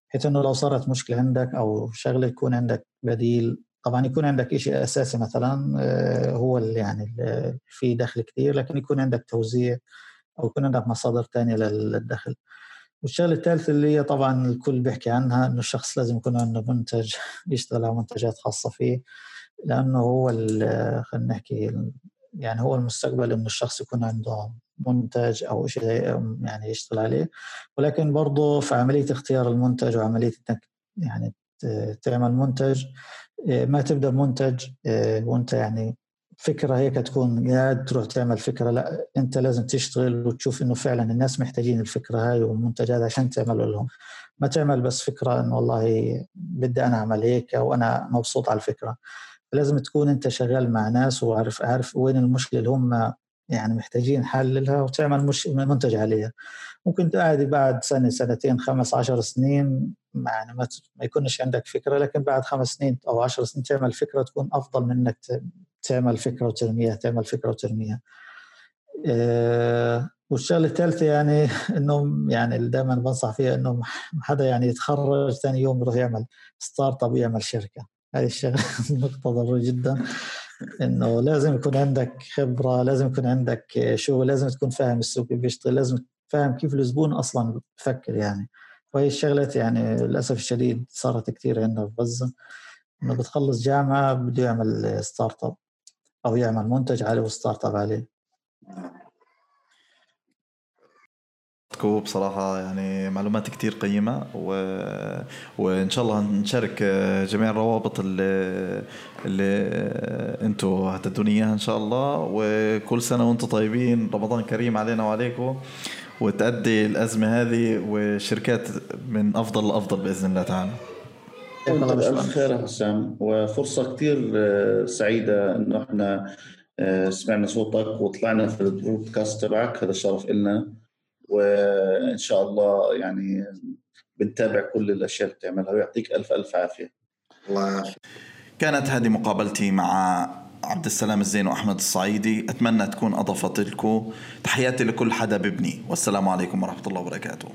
بحيث إنه لو صارت مشكلة عندك أو شغلة يكون عندك بديل. طبعا يكون عندك شيء أساسي مثلا آه، هو اللي يعني في دخل كثير لكن يكون عندك توزيع أو يكون عندك مصادر ثانية للدخل. والشغلة الثالثه اللي هي طبعا الكل بيحكي عنها إنه الشخص لازم يكون عنده منتج يشتغل على منتجات خاصة فيه لأنه هو خلينا نحكي يعني هو المستقبل إنه الشخص يكون عنده منتج أو شيء يعني يشتغل عليه. ولكن برضه في عملية اختيار المنتج وعملية إنك يعني تعمل منتج آه، ما تبدأ بمنتج آه، وأنت يعني فكرة هيك تكون قاعد تروح تعمل فكرة لا أنت لازم تشتغل وتشوف إنه فعلا الناس محتاجين الفكرة هاي والمنتج هذا عشان تعمله لهم. ما تعمل بس فكرة إنه والله بدي أنا أعمل هيك وأنا مبسوط على الفكرة. لازم تكون أنت شغال مع ناس وعارف عارف وين المشكلة اللي هم يعني محتاجين حل لها وتعمل مش منتج عليها. ممكن قاعد بعد سنة سنتين خمس عشر سنين يعني ما, ما يكونش عندك فكرة لكن بعد خمس سنين أو عشر سنين تعمل فكرة تكون أفضل من إنك تعمل فكرة وترميها تعمل فكرة وترميها. أه والشغلة الثالثة يعني إنه يعني دائما بنصح فيها إنه حدا يعني يتخرج ثاني يوم يروح يعمل ستارت أب يعمل شركة. هذه الشغلة نقطة ضرورية جدا. إنه لازم يكون عندك خبرة لازم يكون عندك شغل لازم تكون فاهم السوق كيف بيشتغل لازم فاهم كيف الزبون أصلا بفكر يعني. وهي الشغلات يعني للأسف الشديد صارت كثير عندنا في غزة. إنه بتخلص جامعة بده يعمل startup أو يعمل منتج عليه و startup عليه. بصراحة يعني معلومات كتير قيمة و... وإن شاء الله نشارك جميع الروابط اللي, اللي أنتم هتدوني إياها إن شاء الله. وكل سنة وأنتم طيبين رمضان كريم علينا وعليكم. وتأدي الأزمة هذه وشركات من أفضل الأفضل بإذن الله تعالى. ألف خير حسام وفرصة كتير آه، سعيدة إنه إحنا آه، سمعنا صوتك وطلعنا في البودكاست تبعك. هذا شرف إلنا. وإن شاء الله يعني بنتابع كل الأشياء اللي بتعملها ويعطيك الف ألف عافية. الله يعافيك كانت هذه مقابلتي مع عبد السلام الزين وأحمد الصعيدي. أتمنى تكون أضافت لكم تحياتي لكل حدا ببني والسلام عليكم ورحمة الله وبركاته.